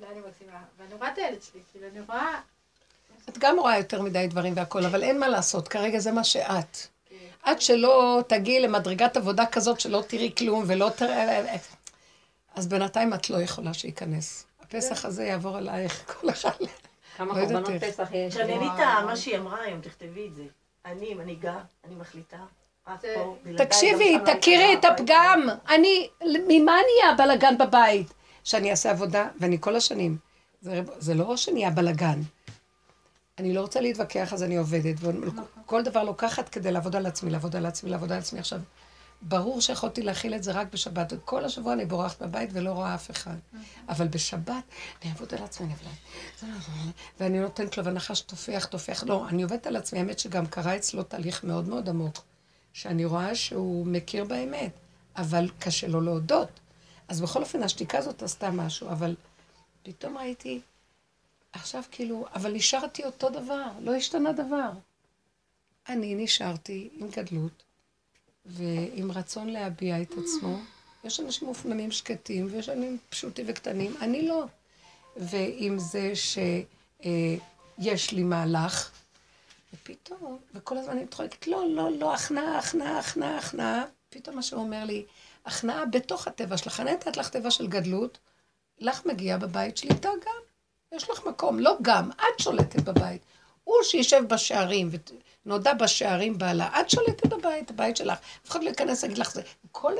אולי אני מגזימה, ואני רואה את הילד שלי, כאילו, אני רואה... את גם רואה יותר מדי דברים והכל, אבל אין מה לעשות, כרגע זה מה שאת. עד שלא תגיעי למדרגת עבודה כזאת שלא תראי כלום ולא תראה... אז בינתיים את לא יכולה שייכנס. הפסח הזה יעבור עלייך כל אחד. כמה לא קורבנות איך. פסח יש. תשנני את מה שהיא אמרה היום, תכתבי את זה. אני מנהיגה, אני מחליטה. תקשיבי, לא תכירי את הפגם. אני, ממה נהיה הבלגן בבית? שאני אעשה עבודה, ואני כל השנים. זה, זה לא שנהיה בלגן. אני לא רוצה להתווכח, אז אני עובדת. וכל דבר לוקחת כדי לעבוד על עצמי, לעבוד על עצמי, לעבוד על עצמי. עכשיו, ברור שיכולתי להכיל את זה רק בשבת. כל השבוע אני בורחת בבית ולא רואה אף אחד. אבל בשבת, אני אעבוד על עצמי, אני אעבוד ואני נותנת לו, והנחש טופח, טופח. לא, אני עובדת על עצמי, האמת שגם קרה אצלו תהליך מאוד מאוד עמוק, שאני רואה שהוא מכיר באמת, אבל קשה לו להודות. אז בכל אופן, השתיקה הזאת עשתה משהו, אבל פתאום ראיתי, עכשיו כאילו, אבל נשארתי אותו דבר, לא השתנה דבר. אני נשארתי עם גדלות ועם רצון להביע את עצמו. יש אנשים מופנמים שקטים ויש אנשים פשוטים וקטנים, אני לא. ועם זה שיש לי מהלך, ופתאום, וכל הזמן אני מתחולקת, לא, לא, לא, הכנעה, הכנעה, הכנעה, הכנעה. פתאום מה שהוא אומר לי, הכנעה בתוך הטבע שלך. אני נתת לך טבע של גדלות, לך מגיע בבית שלי, אתה גם. יש לך מקום, לא גם, את שולטת בבית. הוא שישב בשערים, ונודע בשערים בעלה, את שולטת בבית, הבית שלך. אף אחד לא ייכנס להגיד לך זה. כל...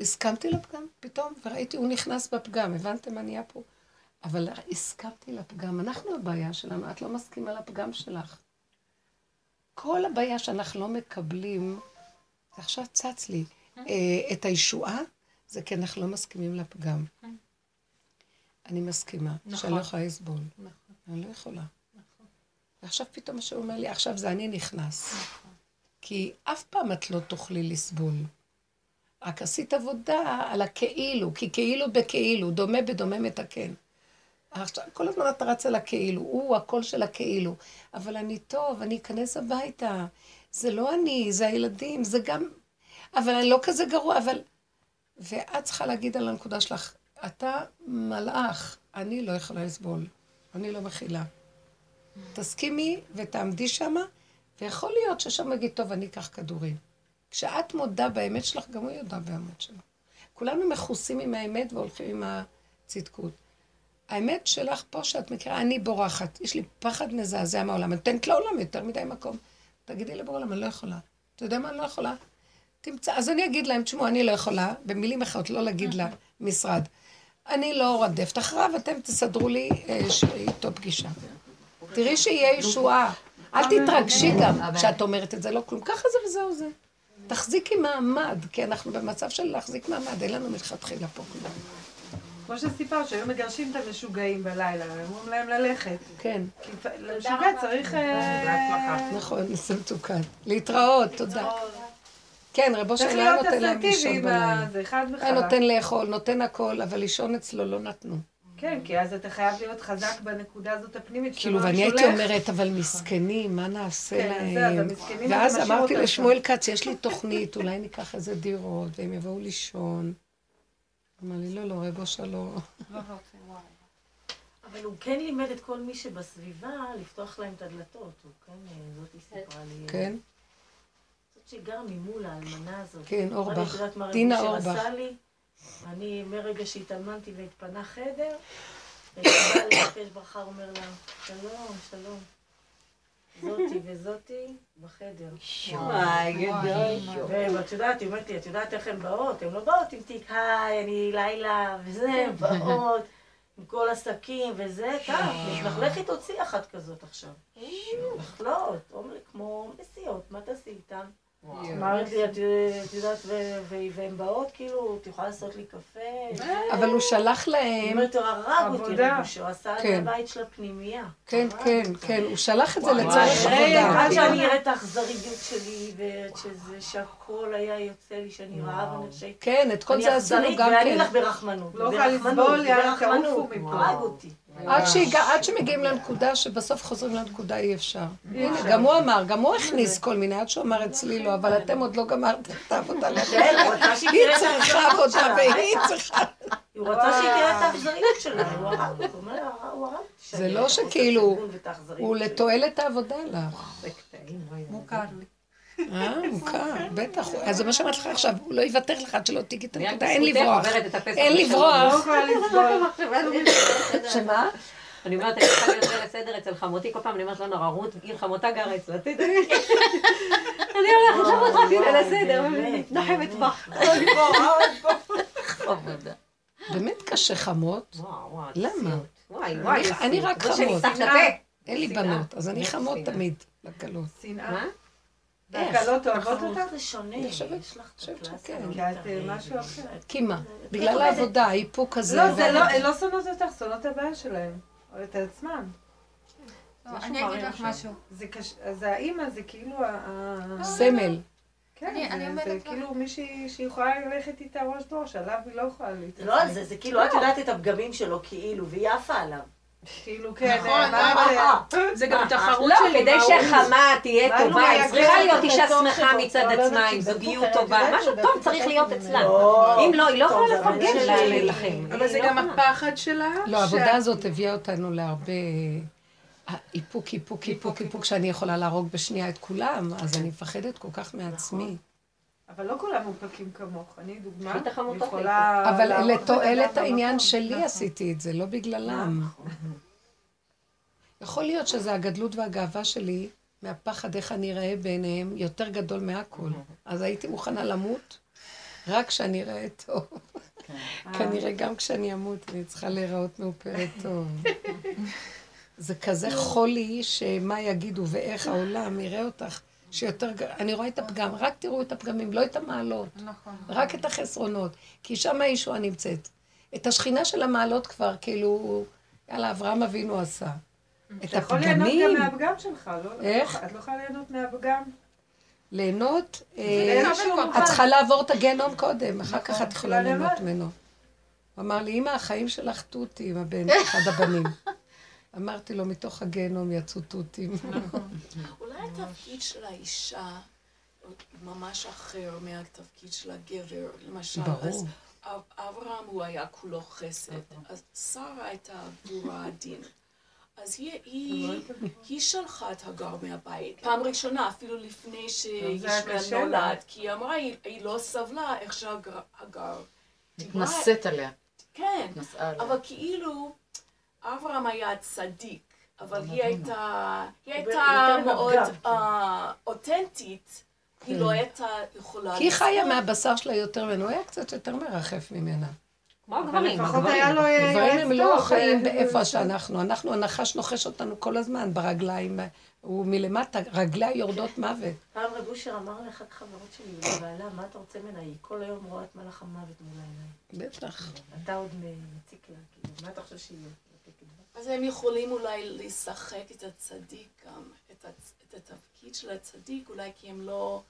הסכמתי לפגם, פתאום, וראיתי, הוא נכנס בפגם, הבנתם מה נהיה פה? אבל הסכמתי לפגם, אנחנו הבעיה שלנו, את לא מסכימה לפגם שלך. כל הבעיה שאנחנו לא מקבלים, עכשיו צץ לי, אה, את הישועה, זה כי אנחנו לא מסכימים לפגם. אני מסכימה, נכון. שאני לא יכולה לסבול. נכון. אני לא יכולה. נכון. ועכשיו פתאום שהוא אומר לי, עכשיו זה אני נכנס. נכון. כי אף פעם את לא תוכלי לסבול. רק עשית עבודה על הכאילו, כי כאילו בכאילו, דומה בדומה מתקן. עכשיו, כל הזמן אתה רץ על הכאילו, הוא הקול של הכאילו. אבל אני טוב, אני אכנס הביתה. זה לא אני, זה הילדים, זה גם... אבל אני לא כזה גרוע, אבל... ואת צריכה להגיד על הנקודה שלך, אתה מלאך, אני לא יכולה לסבול, אני לא מכילה. תסכימי ותעמדי שמה, ויכול להיות ששם יגיד, טוב, אני אקח כדורים. כשאת מודה באמת שלך, גם הוא יודע באמת שלו. כולנו מכוסים עם האמת והולכים עם הצדקות. האמת שלך פה שאת מכירה, אני בורחת, יש לי פחד מזעזע מהעולם, אני נותנת לעולם יותר מדי מקום. תגידי לבורא עולם, אני לא יכולה. אתה יודע מה אני לא יכולה? תמצא, אז אני אגיד להם, תשמעו, אני לא יכולה, במילים אחרות, לא להגיד למשרד. אני לא רדפת אחריו, אתם תסדרו לי אה, איתו פגישה. תראי שיהיה ישועה. אל תתרגשי גם כשאת אומרת את זה, לא כלום. ככה זה וזהו זה. תחזיקי מעמד, כי אנחנו במצב של להחזיק מעמד, אין לנו מלכתחילה פה כלום. כמו שסיפרת, שהיו מגרשים את המשוגעים בלילה, אומרים להם ללכת. כן. כי למשוגע צריך... אה, נכון, נושא מתוקן. להתראות, תודה. כן, רבו של היה נותן להם לישון בלילה. היה נותן לאכול, נותן הכל, אבל לישון אצלו לא נתנו. כן, כי אז אתה חייב להיות חזק בנקודה הזאת הפנימית. כאילו, ואני הייתי אומרת, אבל מסכנים, מה נעשה כן, להם? ואז אמרתי לשמואל כץ, יש לי תוכנית, אולי ניקח איזה דירות, והם יבואו לישון. אמר לי, לא, לא, רבו שלום. אבל הוא כן לימד את כל מי שבסביבה לפתוח להם את הדלתות. הוא כן, זאתי סיפרה לי. כן? שגר ממול האלמנה הזאת. כן, אורבך. דינה אורבך. אני, מרגע שהתאמנתי והתפנה חדר, לבקש ברכה, אומר לה, שלום, שלום. זאתי וזאתי בחדר. וואי, גדול. ואת יודעת, היא אומרת לי, את יודעת איך הן באות? הן לא באות עם תיק, היי, אני לילה, וזה, הן באות. עם כל השקים וזה, כך, מתנחלכת תוציא אחת כזאת עכשיו. מתנחלות, כמו נסיעות, מה תעשי איתן? לי, את יודעת, והן באות, כאילו, את יכולה לעשות לי קפה. אבל הוא שלח להם... היא אומרת, הוא הרג אותי, הוא עשה את הבית של הפנימייה. כן, כן, כן, הוא שלח את זה לצורך עבודה. עד שאני אראה את האכזריות שלי, שהכל היה יוצא לי, שאני רעב ונרשית. כן, את כל זה עשינו גם כן. ואני לך ברחמנות. לא קל לסבול, יאללה, תעופו מפה. הרג אותי. עד שמגיעים לנקודה שבסוף חוזרים לנקודה אי אפשר. הנה, גם הוא אמר, גם הוא הכניס כל מיני, עד שהוא אמר אצלי לא, אבל אתם עוד לא גמרתם את העבודה. היא צריכה עבודה והיא צריכה... הוא רצה שהיא תראה את האכזריות שלה, הוא הרג, הוא הרג. זה לא שכאילו, הוא לתועלת העבודה לך. מוכר לי. אה, מוכר, בטח. אז זה מה שאמרתי לך עכשיו, הוא לא יוותר לך עד שלא תיגעי את הנקודה, אין לברוח. אין לברוח. שמה? אני אומרת, אני צריכה להיות ליל הסדר אצל חמותי, כל פעם אני אומרת לא נורא, רות, גיל חמותה גרה אצלה, אני הולכת, עכשיו התחלתי ליל הסדר, מתנחמת בך. באמת קשה חמות. למה? וואי, וואי. אני רק חמות. אין לי בנות, אז אני חמות תמיד, לקלות. שנאה? והקלות אוהבות נכון. אותך? זה שונה, אני חושבת- יש לך את חושבת הקלאסה, שכן. לא כי את. אה, משהו אחר. כי מה? את בגלל. העבודה, האיפוק הזה. לא, זה לא, הן לא שונאות אותך, שונאות הבעיה שלהם. או את עצמן. לא, אני אגיד לך. משהו. זה קשה, אז האימא זה כאילו ה... ה- סמל. כן, אני- אני זה-. כאילו מישהי שיכולה ללכת איתה ראש בראש, עליו היא לא יכולה זה להתעסק. לא על זה, זה כאילו, את יודעת את הפגמים שלו כאילו, והיא עפה עליו. כאילו, כן, נכון, מה זה? זה גם תחרות לא, שלי. כדי שחמה תהיה טובה, היא היה צריכה להיות אישה טוב שמחה מצד לא יודעת עצמה, עם זוגיות טובה, משהו טוב צריך להיות. אצלה. לא. אם לא, היא לא יכולה לפרגן. להילחם. אבל זה לא גם. הפחד שלה. לא, העבודה הזאת הביאה אותנו להרבה אה, איפוק, איפוק, איפוק, איפוק, שאני יכולה להרוג בשנייה את כולם, אז אני מפחדת כל כך מעצמי. אבל לא כולם מאופקים כמוך. אני דוגמה, יכולה... אבל לתועלת העניין. שלי עשיתי את זה, לא בגללם. נכון. יכול להיות שזה הגדלות והגאווה שלי, מהפחד איך אני אראה בעיניהם, יותר גדול מהכל. אז הייתי מוכנה למות, רק כשאני אראה טוב. כנראה גם כשאני אמות, אני צריכה להיראות מאופרת טוב. זה כזה חולי, שמה יגידו ואיך העולם יראה אותך, שיותר... אני רואה את הפגם, רק תראו את הפגמים, לא את המעלות. נכון. רק את החסרונות, כי שם הישועה נמצאת. את השכינה של המעלות כבר, כאילו, יאללה, אברהם אבינו עשה. את אתה יכול ליהנות גם הפגמים, מהפגם שלך, לא? איך? את לא יכולה ליהנות מהפגם? ליהנות, אה, את. צריכה לעבור את הגיהנום קודם, אחר כך נכון, את יכולה ליהנות. ממנו. הוא אמר לי, אמא, החיים שלך תותים, הבן, אחד הבנים. אמרתי לו, מתוך הגיהנום יצאו תותים. אולי התפקיד של האישה ממש אחר מהתפקיד של הגבר, למשל. ברור. אז אברהם הוא היה כולו חסד, אז שרה הייתה עבורה הדין. אז היא, היא, היא שלחה את הגר מהבית, פעם ראשונה, אפילו לפני שישמעאל. נולד, כי היא אמרה, היא, היא לא סבלה איך שהגר. מתנשאת עליה. כן. אבל כאילו, אברהם היה צדיק, אבל היא הייתה, היא הייתה יותר מאוד כן. אה, אותנטית, היא לא הייתה יכולה... כי היא חיה. מהבשר שלה יותר ממנו, הוא היה קצת יותר מרחף ממנה. כמו הגברים, לפחות הגברים. היה לו גברים יועץ הם לא חיים אה, באיפה שאנחנו, אנחנו, הנחש נוחש אותנו כל הזמן ברגליים, הוא מלמטה, רגליה יורדות מוות. פעם רב אושר אמר לאחת חברות שלי, לבעלה, מה אתה רוצה ממנה? היא כל היום רואה את מלאך המוות מול העיניים. בטח. אתה עוד מציק לה, כאילו, מה אתה חושב שהיא? אז הם יכולים אולי לשחק את הצדיק גם, את, הצ... את התפקיד של הצדיק, אולי כי הם לא,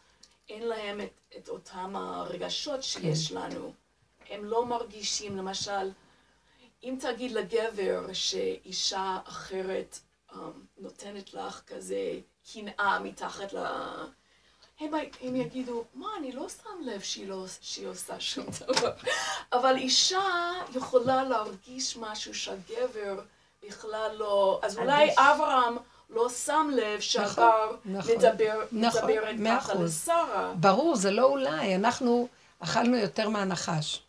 אין להם את, את אותם הרגשות שיש כן. לנו. הם לא מרגישים, למשל, אם תגיד לגבר שאישה אחרת um, נותנת לך כזה קנאה מתחת ל... הם, הם יגידו, מה, אני לא שם לב שהיא, לא, שהיא עושה שום דבר. אבל אישה יכולה להרגיש משהו שהגבר בכלל לא... אז אולי. אברהם לא שם לב שהגר נכון, מדבר, נכון, מדברת ככה. לשרה. ברור, זה לא אולי, אנחנו אכלנו יותר מהנחש.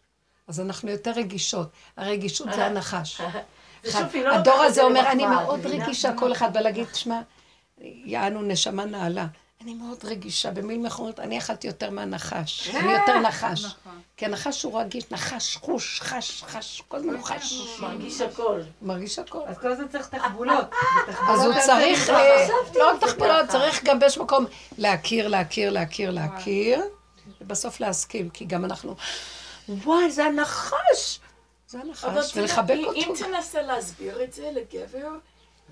אז אנחנו יותר רגישות. הרגישות זה הנחש. לא הדור הזה זה אומר, אני מאוד? רגישה, כל אחד בא להגיד, תשמע, יענו נשמה נעלה. אני מאוד רגישה, במילים אחרות, אני אכלתי יותר מהנחש. אני יותר נחש. כי הנחש הוא רגיש, נחש, חוש, חש, חש, כל הזמן הוא חש. מרגיש הכל. מרגיש הכל. אז כל הזמן צריך תחבולות. אז הוא צריך, אה, לא רק תחבולות, צריך גם באיזשהו מקום להכיר, להכיר, להכיר, להכיר, ובסוף להסכים, כי גם אנחנו, וואי, זה הנחש! זה הנחש, ולחבק אם- אם אותו. תנסה להסביר את זה לגבר,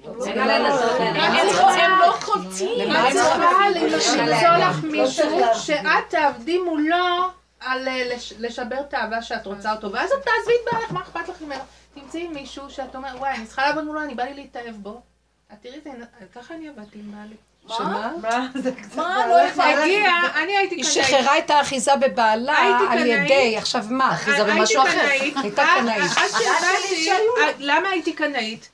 הם לא- הם. לא- לא קולטים. את צריכה? למצוא. לך לא מישהו. שאת תעבדי מולו על אה, לש- לשבר את האהבה שאת רוצה אותו, ואז את תעזבי את בעלך, מה אכפת לך ממנו? תמצאי מישהו שאת אומרת, וואי, אני צריכה לעבוד מולו, אני בא לי להתאהב בו. את תראי, זה- ככה אני עבדתי עם בעלי. שמה? מה? לא. הגיע, אני הייתי היא קנאית. שחררה את האחיזה בבעלה הייתי על. ידי, עכשיו מה? אחיזה הייתי במשהו אחר. קנאית. הייתה עד- קנאית. עד שהבנתי, עד- למה הייתי קנאית?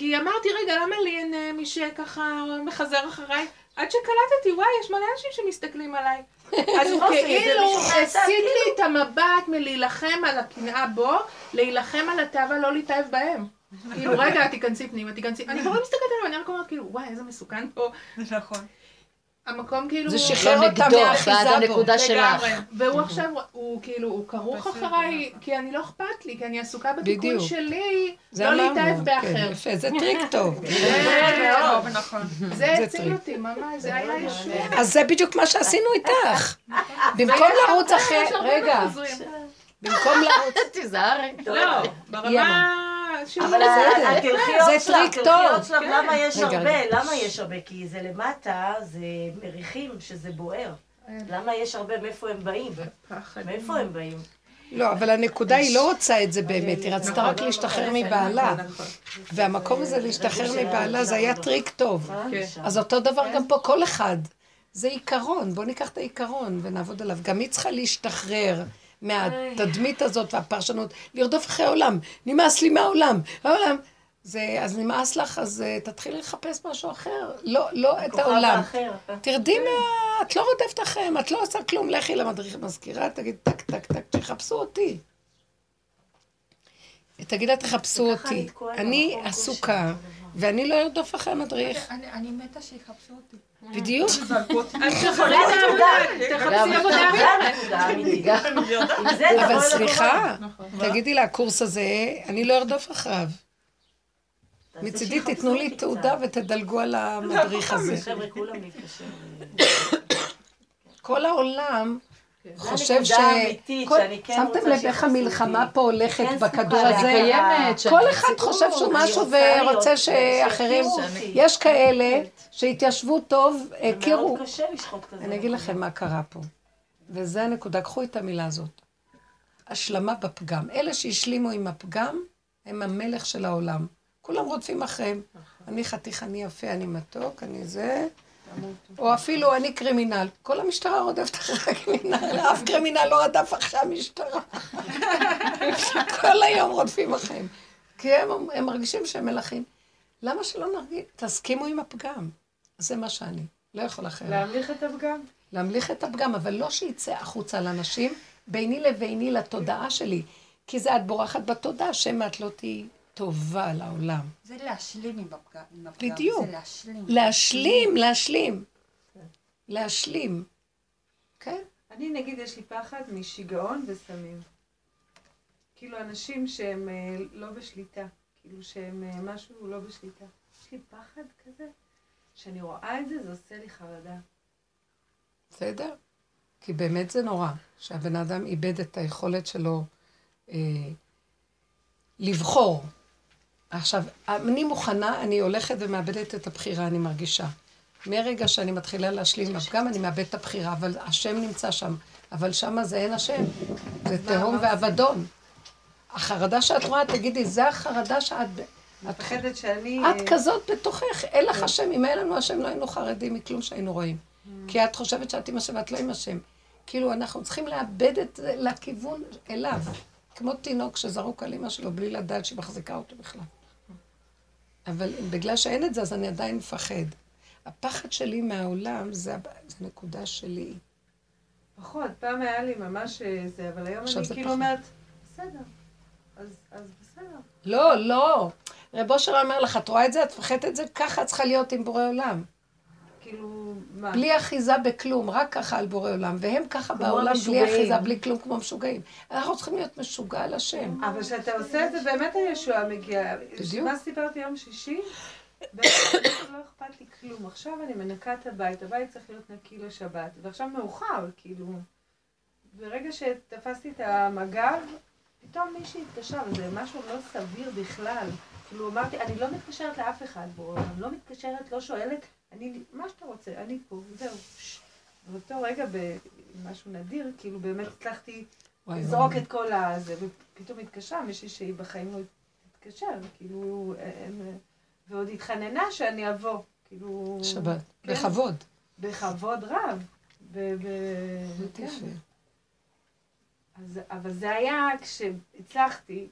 כי אמרתי, רגע, למה לי אין אה, מי שככה מחזר אחריי? עד שקלטתי, וואי, יש מלא אנשים שמסתכלים עליי. אז הוא אופי, זה כאילו הסיט כאילו. לי את המבט מלהילחם על הקנאה בו, להילחם על התאווה לא להתאהב בהם. כאילו, רגע, תיכנסי פנימה, תיכנסי, אני כבר לא מסתכלת עליהם, אני רק אומרת, כאילו, וואי, איזה מסוכן פה. נכון. המקום כאילו... זה שחרר לא אותה נגדו, מהאחיזה בעד בו. הנקודה שלך. והוא עכשיו, הוא כאילו, הוא כרוך אחריי, כי אני לא אכפת לי, כי אני עסוקה בתיקון. שלי, לא להתאהב כן, באחר. יפה, זה טריק טוב. זה. נכון. הציל. אותי, ממש, זה היה ישוע. אז זה בדיוק מה שעשינו איתך. במקום לרוץ אחרי, רגע. במקום לרוץ, תיזהרי. לא, ברמה. אבל בסדר. התלחיות זה שלך, טריק התלחיות טוב. שלך, למה יש הרבה? למה יש הרבה? כי זה למטה, זה מריחים שזה בוער. למה יש הרבה? מאיפה הם באים? מאיפה הם באים? לא, אבל הנקודה היא לא רוצה את זה באמת, היא רצתה רק להשתחרר מבעלה. והמקום הזה להשתחרר מבעלה זה היה טריק טוב. אז אותו דבר גם פה, כל אחד. זה עיקרון, בואו ניקח את העיקרון ונעבוד עליו. גם היא צריכה להשתחרר מהתדמית הזאת והפרשנות, לרדוף אחרי העולם. נמאס לי מהעולם, העולם. זה, אז נמאס לך, אז uh, תתחילי לחפש משהו אחר. לא, לא את העולם. תרדי מה... את לא רודפת אחריהם, את לא עושה כלום, לכי למדריך מזכירה, תגיד טק, טק, טק, תחפשו אותי. תגיד לה, תחפשו אותי. אני עסוקה, ואני לא ארדוף אחרי המדריך. אני אני מתה שיחפשו אותי. בדיוק. זה הנקודה. תחפשי עבודה אחרת. אבל סליחה, לקורבן. תגידי לה, הקורס הזה, אני לא ארדוף אחריו. מצידי תיתנו לי תעודה. ותדלגו על המדריך הזה. כולם להתקשר. כל העולם חושב הנקודה ש... האמיתית כל- שאני כן שמתם לב איך המלחמה. פה הולכת כן בכדור הזה? כל אחד חושב שהוא משהו רוצה ורוצה שאחרים... יש כאלה שהתיישבו טוב, הכירו. אני אגיד לכם מה קרה פה. וזה הנקודה, קחו את המילה הזאת. השלמה בפגם. אלה שהשלימו עם הפגם, הם המלך של העולם. כולם רודפים אחריהם. אני חתיך, אני יפה, אני מתוק, אני זה. או אפילו אני קרימינל. כל המשטרה רודפת אחרי הקרימינל, אף קרימינל לא רדף אחרי המשטרה. כל היום רודפים אחריהם. כי הם, הם מרגישים שהם מלכים. למה שלא נרגיש? תסכימו עם הפגם. זה מה שאני. לא יכול אחרת. להמליך את הפגם. להמליך את הפגם, אבל לא שיצא החוצה לאנשים, ביני לביני לתודעה שלי. כי זה את בורחת בתודעה, שמא את לא תהיי טובה לעולם. זה להשלים עם הפגם. בדיוק. זה להשלים. להשלים, להשלים. להשלים. כן? אני נגיד, יש לי פחד משיגעון וסמים. כאילו אנשים שהם אה, לא בשליטה. כאילו שהם אה, משהו לא בשליטה. יש לי פחד כזה, כשאני רואה את זה, זה עושה לי חרדה. בסדר? כי באמת זה נורא, שהבן אדם איבד את היכולת שלו אה, לבחור. עכשיו, אני מוכנה, אני הולכת ומאבדת את הבחירה, אני מרגישה. מרגע שאני מתחילה להשלים עם הפגם, אני מאבדת את הבחירה, אבל השם נמצא שם. אבל שמה זה אין השם, זה תהום ואבדון. החרדה שאת רואה, תגידי, זה החרדה שאת... את מפחדת שאני... את כזאת בתוכך, אין לך השם. אם היה לנו השם, לא היינו חרדים מכלום שהיינו רואים. כי את חושבת שאת עם השם ואת לא עם השם. כאילו, אנחנו צריכים לאבד את זה לכיוון אליו. כמו תינוק שזרוק על אמא שלו בלי לדעת שהיא מחזיקה אותו בכלל. אבל בגלל שאין את זה, אז אני עדיין מפחד. הפחד שלי מהעולם, זה, הב- זה נקודה שלי. פחות, פעם היה לי ממש אה, זה, אבל היום אני כאילו. אומרת, בסדר. אז אז בסדר. לא, לא. רב אושר אומר לך, את רואה את זה? את מפחדת את זה? ככה את צריכה להיות עם בורא עולם. כאילו, מה? בלי אחיזה בכלום, רק ככה על בורא עולם. והם ככה בעולם, בלי. אחיזה, בלי כלום, כמו משוגעים. אנחנו צריכים להיות משוגע על השם. אבל כשאתה עושה את זה, באמת הישועה מגיעה. בדיוק. מה סיפרתי יום שישי? לא אכפת לי כלום. עכשיו אני מנקה את הבית, הבית צריך להיות נקי לשבת. ועכשיו מאוחר, כאילו. ברגע שתפסתי את המג"ב, פתאום מישהי התקשרה, וזה משהו לא סביר בכלל. כאילו אמרתי, אני לא מתקשרת לאף אחד אני לא מתקשרת, לא שואלת, אני, מה שאתה רוצה, אני פה, זהו. באותו רגע, במשהו נדיר, כאילו באמת הצלחתי וואי, לזרוק. את כל הזה, ופתאום התקשרה מישהי שהיא בחיים לא תתקשר, כאילו, הם, ועוד התחננה שאני אבוא, כאילו... שבת. כן. בכבוד. בכבוד רב. ב- ב- כן. אז, אבל זה היה כשהצלחתי,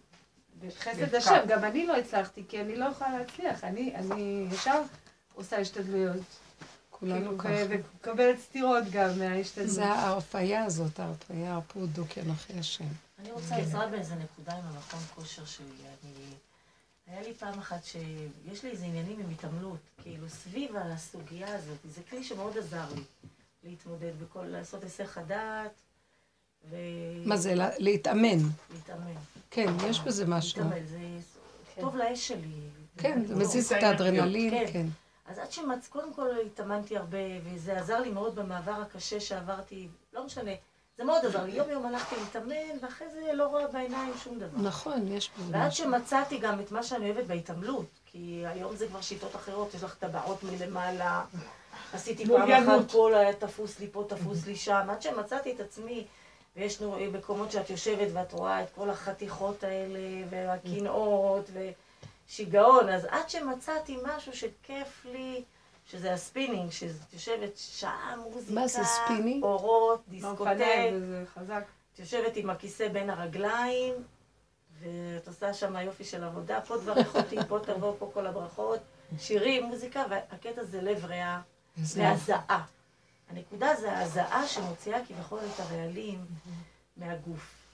בחסד. השם, גם אני לא הצלחתי, כי אני לא יכולה להצליח, אני, אני ישר עושה השתדלויות. כולנו כאילו, ככה. ומקבלת סטירות גם מההשתדלות. זה ההרפאיה הזאת, ההרפאיה, הרפות דוק ינוחי השם. אני רוצה עזרה באיזה נקודה עם המכון כושר שלי. אני, היה לי פעם אחת שיש לי איזה עניינים עם התעמלות, כאילו סביב הסוגיה הזאת, זה כלי שמאוד עזר לי להתמודד בכל, לעשות היסח הדעת. ו... מה זה, לה- להתאמן. להתאמן. כן, יש בזה משהו. להתאמן, זה טוב לאש שלי. כן, זה לא. מזיז את האדרנלין, כן. אז עד שמצ... קודם כל התאמנתי הרבה, וזה עזר לי מאוד במעבר הקשה שעברתי, לא משנה, זה מאוד עזר לי. יום יום הלכתי להתאמן, ואחרי זה לא רואה בעיניים שום דבר. נכון, יש ועד משהו. שמצאתי גם את מה שאני אוהבת בהתעמלות, כי היום זה כבר שיטות אחרות, יש לך טבעות מלמעלה, עשיתי פעם. אחת פה היה תפוס לי פה, תפוס לי שם, עד שמצאתי את עצמי, ויש נו- מקומות שאת יושבת ואת רואה את כל החתיכות האלה, והקנאות, ושיגעון, אז עד שמצאתי משהו שכיף לי, שזה הספינינג, שאת יושבת שעה, מוזיקה, מה זה ספינינג? אורות, באופניים, דיסקוטק, וזה חזק. את יושבת עם הכיסא בין הרגליים, ואת עושה שם יופי של עבודה, פה תברך אותי, פה תבוא, פה כל הברכות, שירים, מוזיקה, והקטע זה לב ריאה והזעה. הנקודה זה ההזעה שמוציאה כביכול את הרעלים מהגוף.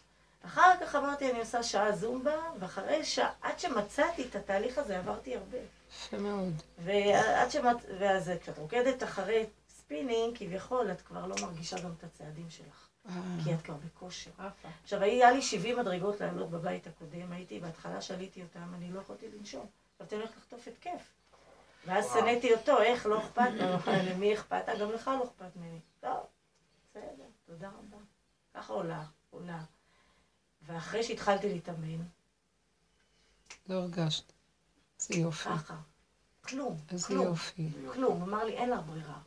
אחר כך אמרתי, אני עושה שעה זומבה, ואחרי שעה, עד שמצאתי את התהליך הזה, עברתי הרבה. יפה מאוד. ועד שמצ... ואז כשאת רוקדת אחרי ספינינג, כביכול, את כבר לא מרגישה גם את הצעדים שלך. אה, כי את כבר בכושר. עכשיו, היה לי 70 מדרגות לעלות בבית הקודם, הייתי, בהתחלה שעליתי אותם, אני לא יכולתי לנשום. אני הולכת לחטוף התקף. ואז שנאתי אותו, איך, לא אכפת, למי אכפת? אה, גם לך לא אכפת ממני. טוב, בסדר, תודה רבה. ככה עולה, עולה. ואחרי שהתחלתי להתאמן, לא הרגשת. איזה יופי. ככה, כלום, איזה כלום, יופי. כלום. אמר לי, אין לך ברירה.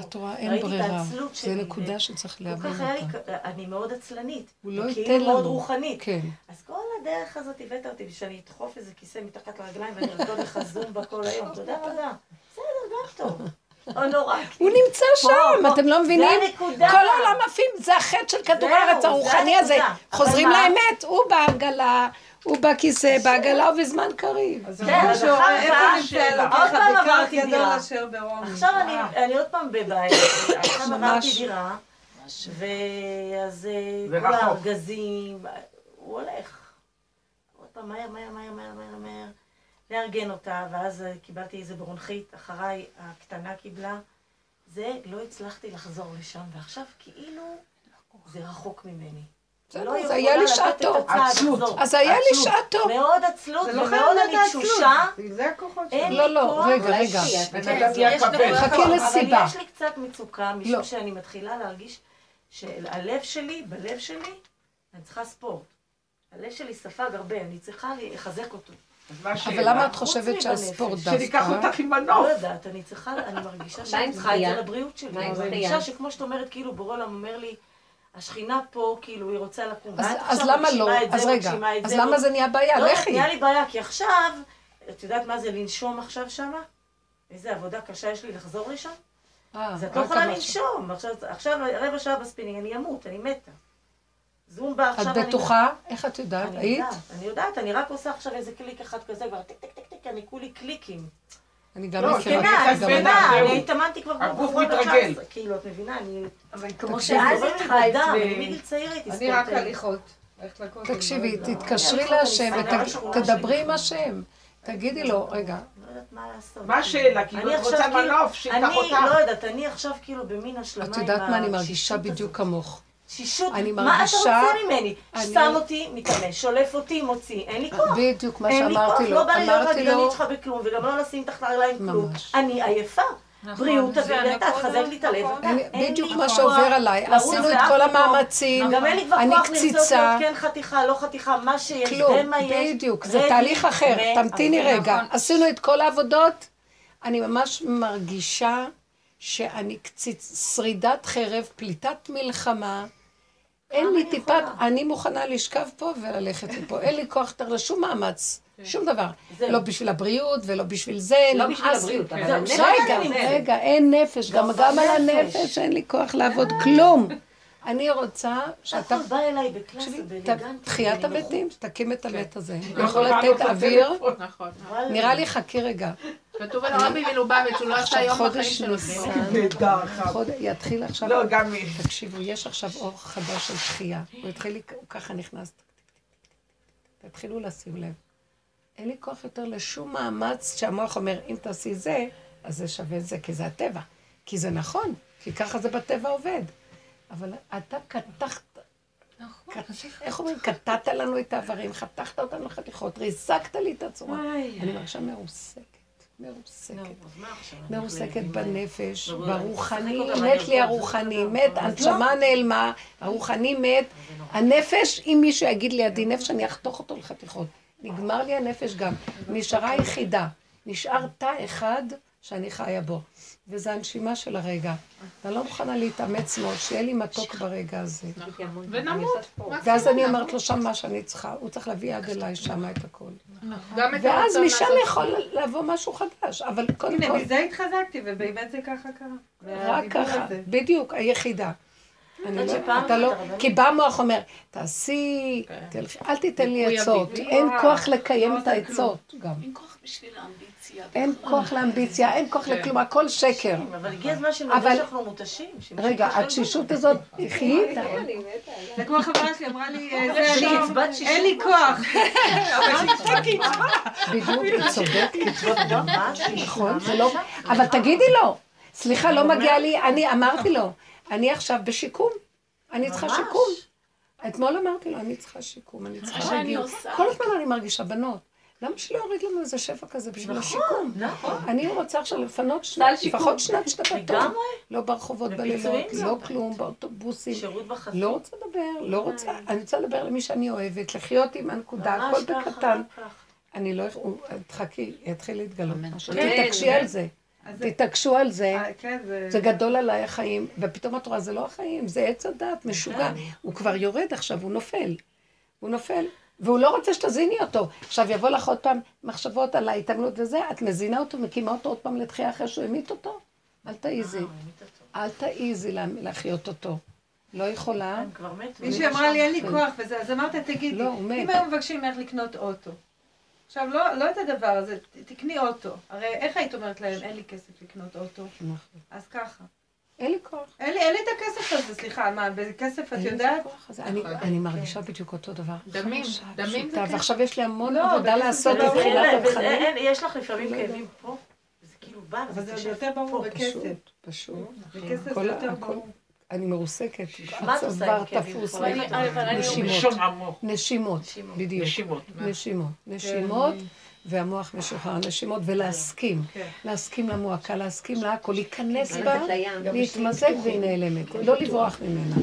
את רואה, אין ברירה. שלי, נקודה שצריך להבין אותה. אני מאוד עצלנית. הוא לא ייתן מאוד לנו. רוחנית. כן. אז כל הדרך הזאת הבאת אותי שאני אדחוף איזה כיסא מתחת לרגליים ואני ארקוד לך זומבה כל היום. תודה רבה. בסדר, גם טוב. לא נורא. הוא נמצא פה, שם. אתם לא מבינים? כל העולם עפים, זה החטא של כדור הארץ זה הרוחני הזה. חוזרים? לאמת, הוא בעגלה, הוא בכיסא, בעגלה ובזמן קריב. אז כן, אז שהוא אחר איפה כך, נמצא עוד פעם עברתי דירה. עכשיו אני- אני עוד פעם בבית, עכשיו עברתי. דירה, ואז אה, זה כל. הארגזים, הוא הולך. עוד פעם, מהר, מהר, מהר, מהר, מהר, לארגן אותה, ואז אה, קיבלתי איזה ברונכית, אחריי הקטנה קיבלה. זה, לא הצלחתי לחזור לשם, ועכשיו כאילו זה רחוק ממני. בסדר, לא זה יכולה היה לי שעתו. עצלות. אז היה לי. שעתו. מאוד עצלות זה לא ומאוד להיות אני. תשושה. זה הכוחות אין לא, לא. רגע, רגע. נקודה, חכה אבל לסיבה. יש לי קצת מצוקה, משום לא. שאני מתחילה להרגיש שהלב שלי, בלב שלי, אני צריכה ספורט. הלב שלי ספג הרבה, אני צריכה לחזק אותו. אבל למה את חושבת שהספורט בנפש. שניקח דווקא? אותך עם לא מנוף. יודעת, אני צריכה, אני מרגישה שאני צריכה את? זה לבריאות שלי. מה עם אני? מרגישה שכמו שאת אומרת, כאילו בורא עולם אומר לי, השכינה פה, כאילו, היא רוצה לקום. אז- למה לא? אז רגע, אז למה זה נהיה בעיה? לא, לכי. נהיה לי בעיה, כי עכשיו, את יודעת מה זה לנשום עכשיו שמה? איזה עבודה קשה יש לי לחזור לשם? אה, אז את לא יכולה. לנשום. עכשיו, עכשיו רבע שעה בספינינג, אני אמות, אני מתה. זומבה עכשיו את אני... בטוחה? איך את יודעת? אני היית? יודעת, אני יודעת, אני רק עושה עכשיו איזה קליק אחד כזה, כבר טיק טיק טיק טיק, אני כולי קליקים. אני גם לא, מכירה. כן, זקנה, אני גם אני. אני התאמנתי כבר הגוף מתרגל. 19, כאילו, את מבינה, אני... אבל כמו שאז זורם לי התחלת, בדם, ו- אני מגיל צעיר הייתי אני רק ספורטאית. הליכות. תקשיבי, לא יודעת. תתקשרי אני להשם אני ותדברי עם השם. תגידי לו, רגע, לא יודעת מה לעשות. מה השאלה? כאילו, אני את רוצה עכשיו כאילו- מנוף שייקח אני אותך. לא יודעת, אני עכשיו כאילו במין השלמה עם את יודעת מה אני מרגישה בדיוק. כמוך. תשישות, אני מה אתה מרגישה- רוצה ממני? אני- שם אותי, מתאמן, שולף אותי, מוציא, אין לי כוח. בדיוק מה אין לי כוח, שאמרתי לו. לא בא לי להיות לו, רגלנית שלך בכלום, וגם לא לשים תחת הרגליים כלום. אני עייפה. בריאות תביא לי אתה, תחזק לי את הלב. נכון. אתה, בדיוק לי מה שעובר עליי. עשינו את כל. המאמצים. גם אין לי כבר אני כוח לרצות קציצה. להיות כן חתיכה, לא חתיכה, מה שיש, כלום, זה מה יש. בדיוק, זה תהליך אחר, תמתיני. רגע. עשינו את כל העבודות, אני ממש מרגישה שאני קציץ, שרידת חרב, פליטת מלחמה. אין לי יכולה? אני מוכנה לשכב פה וללכת מפה, אין לי כוח יותר לשום מאמץ, שום דבר. לא בשביל הבריאות ולא בשביל זה, לא נמאס בשביל. הבריאות, אבל רגע. רגע, אין נפש, גם גם גם על בנפש. הנפש אין לי כוח לעבוד כלום. אני רוצה שאתה... הכל בא אליי ת- באלגנטיות. תחיית. המתים, תקים את המת הזה. לא יכול לתת לענות אוויר. נכון. נראה לי חכי רגע. כתוב על הרבי מלובביץ', הוא לא עשה עכשיו יום בחיים חודש שלו. ניסן, נהדר, אחד. חוד- יתחיל עכשיו, לא, גם... תקשיבו, יש עכשיו אור חדש של תחייה. הוא התחיל, הוא ככה נכנס. תתחילו לשים לב. אין לי כוח יותר לשום מאמץ שהמוח אומר, אם תעשי זה, אז זה שווה זה, כי זה הטבע. כי זה נכון, כי ככה זה בטבע עובד. אבל אתה קטחת, נכון. איך אומרים? קטעת לנו את האיברים, חתכת אותנו לחתיכות, ריסקת לי את הצורה. אני מרגישה מרוסקת, מרוסקת. מרוסקת בנפש, ברוחני, מת לי הרוחני, מת, הנשמה נעלמה, הרוחני מת, הנפש, אם מישהו יגיד לי עדי נפש, אני אחתוך אותו לחתיכות. נגמר לי הנפש גם. נשארה יחידה. נשאר תא אחד שאני חיה בו. וזה הנשימה של הרגע. ואני לא מוכנה להתאמץ מאוד, שיהיה לי מתוק ברגע הזה. ונמות. ואז אני אומרת לו שם מה שאני צריכה, הוא צריך להביא עד אליי שם את הכל. גם את ואז משם יכול לבוא משהו חדש, אבל קודם הנה, כל, מזה התחזקתי, ובאמת זה ככה קרה. רק ככה. בדיוק, היחידה. אני לא- שפעם אתה לא, כי בא המוח אומר, תעשי, תלכי, אל תיתן לי. עצות, אין כוח לקיים לא את עושה העצות גם. אין כוח בשביל האמביציה. אין בכלל. כוח לאמביציה, אין כוח לכלום, הכל שקר. אבל הגיע הזמן אבל- שאנחנו מותשים. רגע, התשישות הזאת, תחי איתה. זה כמו חברה שלי אמרה לי, אה, אין לי. כוח. בדיוק, היא צודקת. נכון, זה. לא... אבל תגידי לו, סליחה, לא מגיע לי, אני אמרתי לו, אני עכשיו בשיקום, אני צריכה. שיקום. אתמול אמרתי לו, אני צריכה שיקום, אני צריכה. עושה. כל הזמן אני מרגישה בנות. למה שלא יוריד לנו איזה שפע כזה בשביל השיקום? נכון. אני רוצה עכשיו לפנות. לפחות שנת שבתון. לגמרי. לא ברחובות בלילות, לא. כלום, באוטובוסים. שירות בחסות. לא רוצה לדבר, לא רוצה, אני רוצה לדבר למי שאני אוהבת, לחיות עם הנקודה, הכל בקטן. אני לא, הוא- תחכי, יתחיל להתגלות משהו. כן, תתעקשי. על זה. תתעקשו על זה. אה, כן, זה... זה גדול עליי החיים, ופתאום את רואה, זה לא החיים, זה עץ הדת, משוגע. הוא כבר יורד עכשיו, הוא נופל. הוא נופל, והוא לא רוצה שתזיני אותו. עכשיו יבוא לך עוד פעם מחשבות על ההתאמנות וזה, את מזינה אותו, מקימה אותו עוד פעם לתחייה אחרי שהוא המית אותו? אל תעיזי. אל תעיזי לה- להחיות אותו. לא יכולה. הם כבר מתו. מישהי אמרה לי, אין לי. כוח וזה, אז אמרת, תגידי, לא, הוא מת. אם היו מבקשים ממך לקנות אוטו, עכשיו, לא, לא את הדבר הזה, תקני אוטו. הרי איך היית אומרת להם, אין לי כסף לקנות אוטו? נכון. אז ככה. אין לי כוח. אין לי, אין לי את הכסף הזה, סליחה, מה, בכסף את יודעת? הכוח הזה. אני- אני מרגישה בדיוק אותו דבר. דמים, דמים זה כן. ועכשיו יש לי המון לא, עבודה לעשות זה לא בתחילת. אין, יש לך לפעמים לא כאבים פה, זה כאילו בא, אבל זה יותר ברור פה. בכסף. פשוט, פשוט. בכסף כל זה יותר ברור. אני מרוסקת. מה את עושה עם הצוואר כאבים תפוס. אני- אני- נשימות. נשימות, נשימות. בדיוק. נשימות. נשימות. והמוח משוחרר. נשימות, ולהסכים. כן. להסכים למועקה, להסכים להכל, להיכנס בה, ללכת לים. להתמזג והיא נעלמת. לא לברוח ממנה.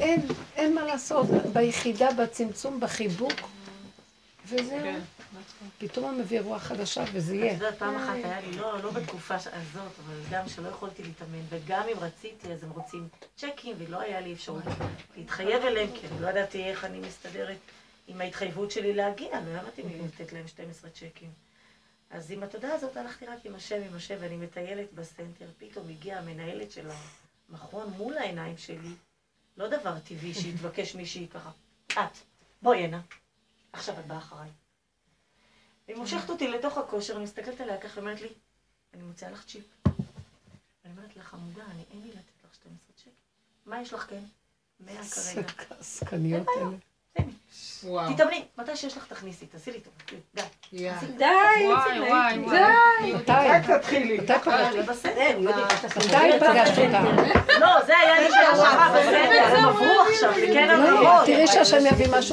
אין, אין מה לעשות. ביחידה, בצמצום, בחיבוק, וזהו. פתאום הוא מביא רוח חדשה, וזה את יהיה. יודעת, פעם אחת היה לי, לא, לא בתקופה הזאת, אבל גם שלא יכולתי להתאמן, וגם אם רציתי, אז הם רוצים צ'קים, ולא היה לי אפשרות להתחייב אליהם, כי אני לא ידעתי איך אני מסתדרת עם ההתחייבות שלי להגיע, לא מתאים לי לתת להם 12 צ'קים. אז עם התודעה הזאת הלכתי רק עם השם, עם השם, ואני מטיילת בסנטר, פתאום הגיעה המנהלת של המכון מול העיניים שלי, לא דבר טבעי שיתבקש מישהי ככה, את, בואי הנה, עכשיו את באה אחריי. היא מושכת אותי לתוך הכושר, אני מסתכלת עליה ככה, אומרת לי, אני מוציאה לך צ'יפ. אני אומרת לה, חמודה, אני אין לי לתת לך 12 צ'ק. מה יש לך כן? 100 כרגע. עסקניות האלה. תתאמני, מתי שיש לך תכניסי, תעשי לי טובה, די. די, וואי, וואי, וואי. מתי? תתחילי. מתי פגשת? בסדר, מתי פגשת אותה? לא, זה היה לי שעה שעברה בסדר, הם עברו עכשיו, זה כן לא, עברות. תראי שהשם יביא משהו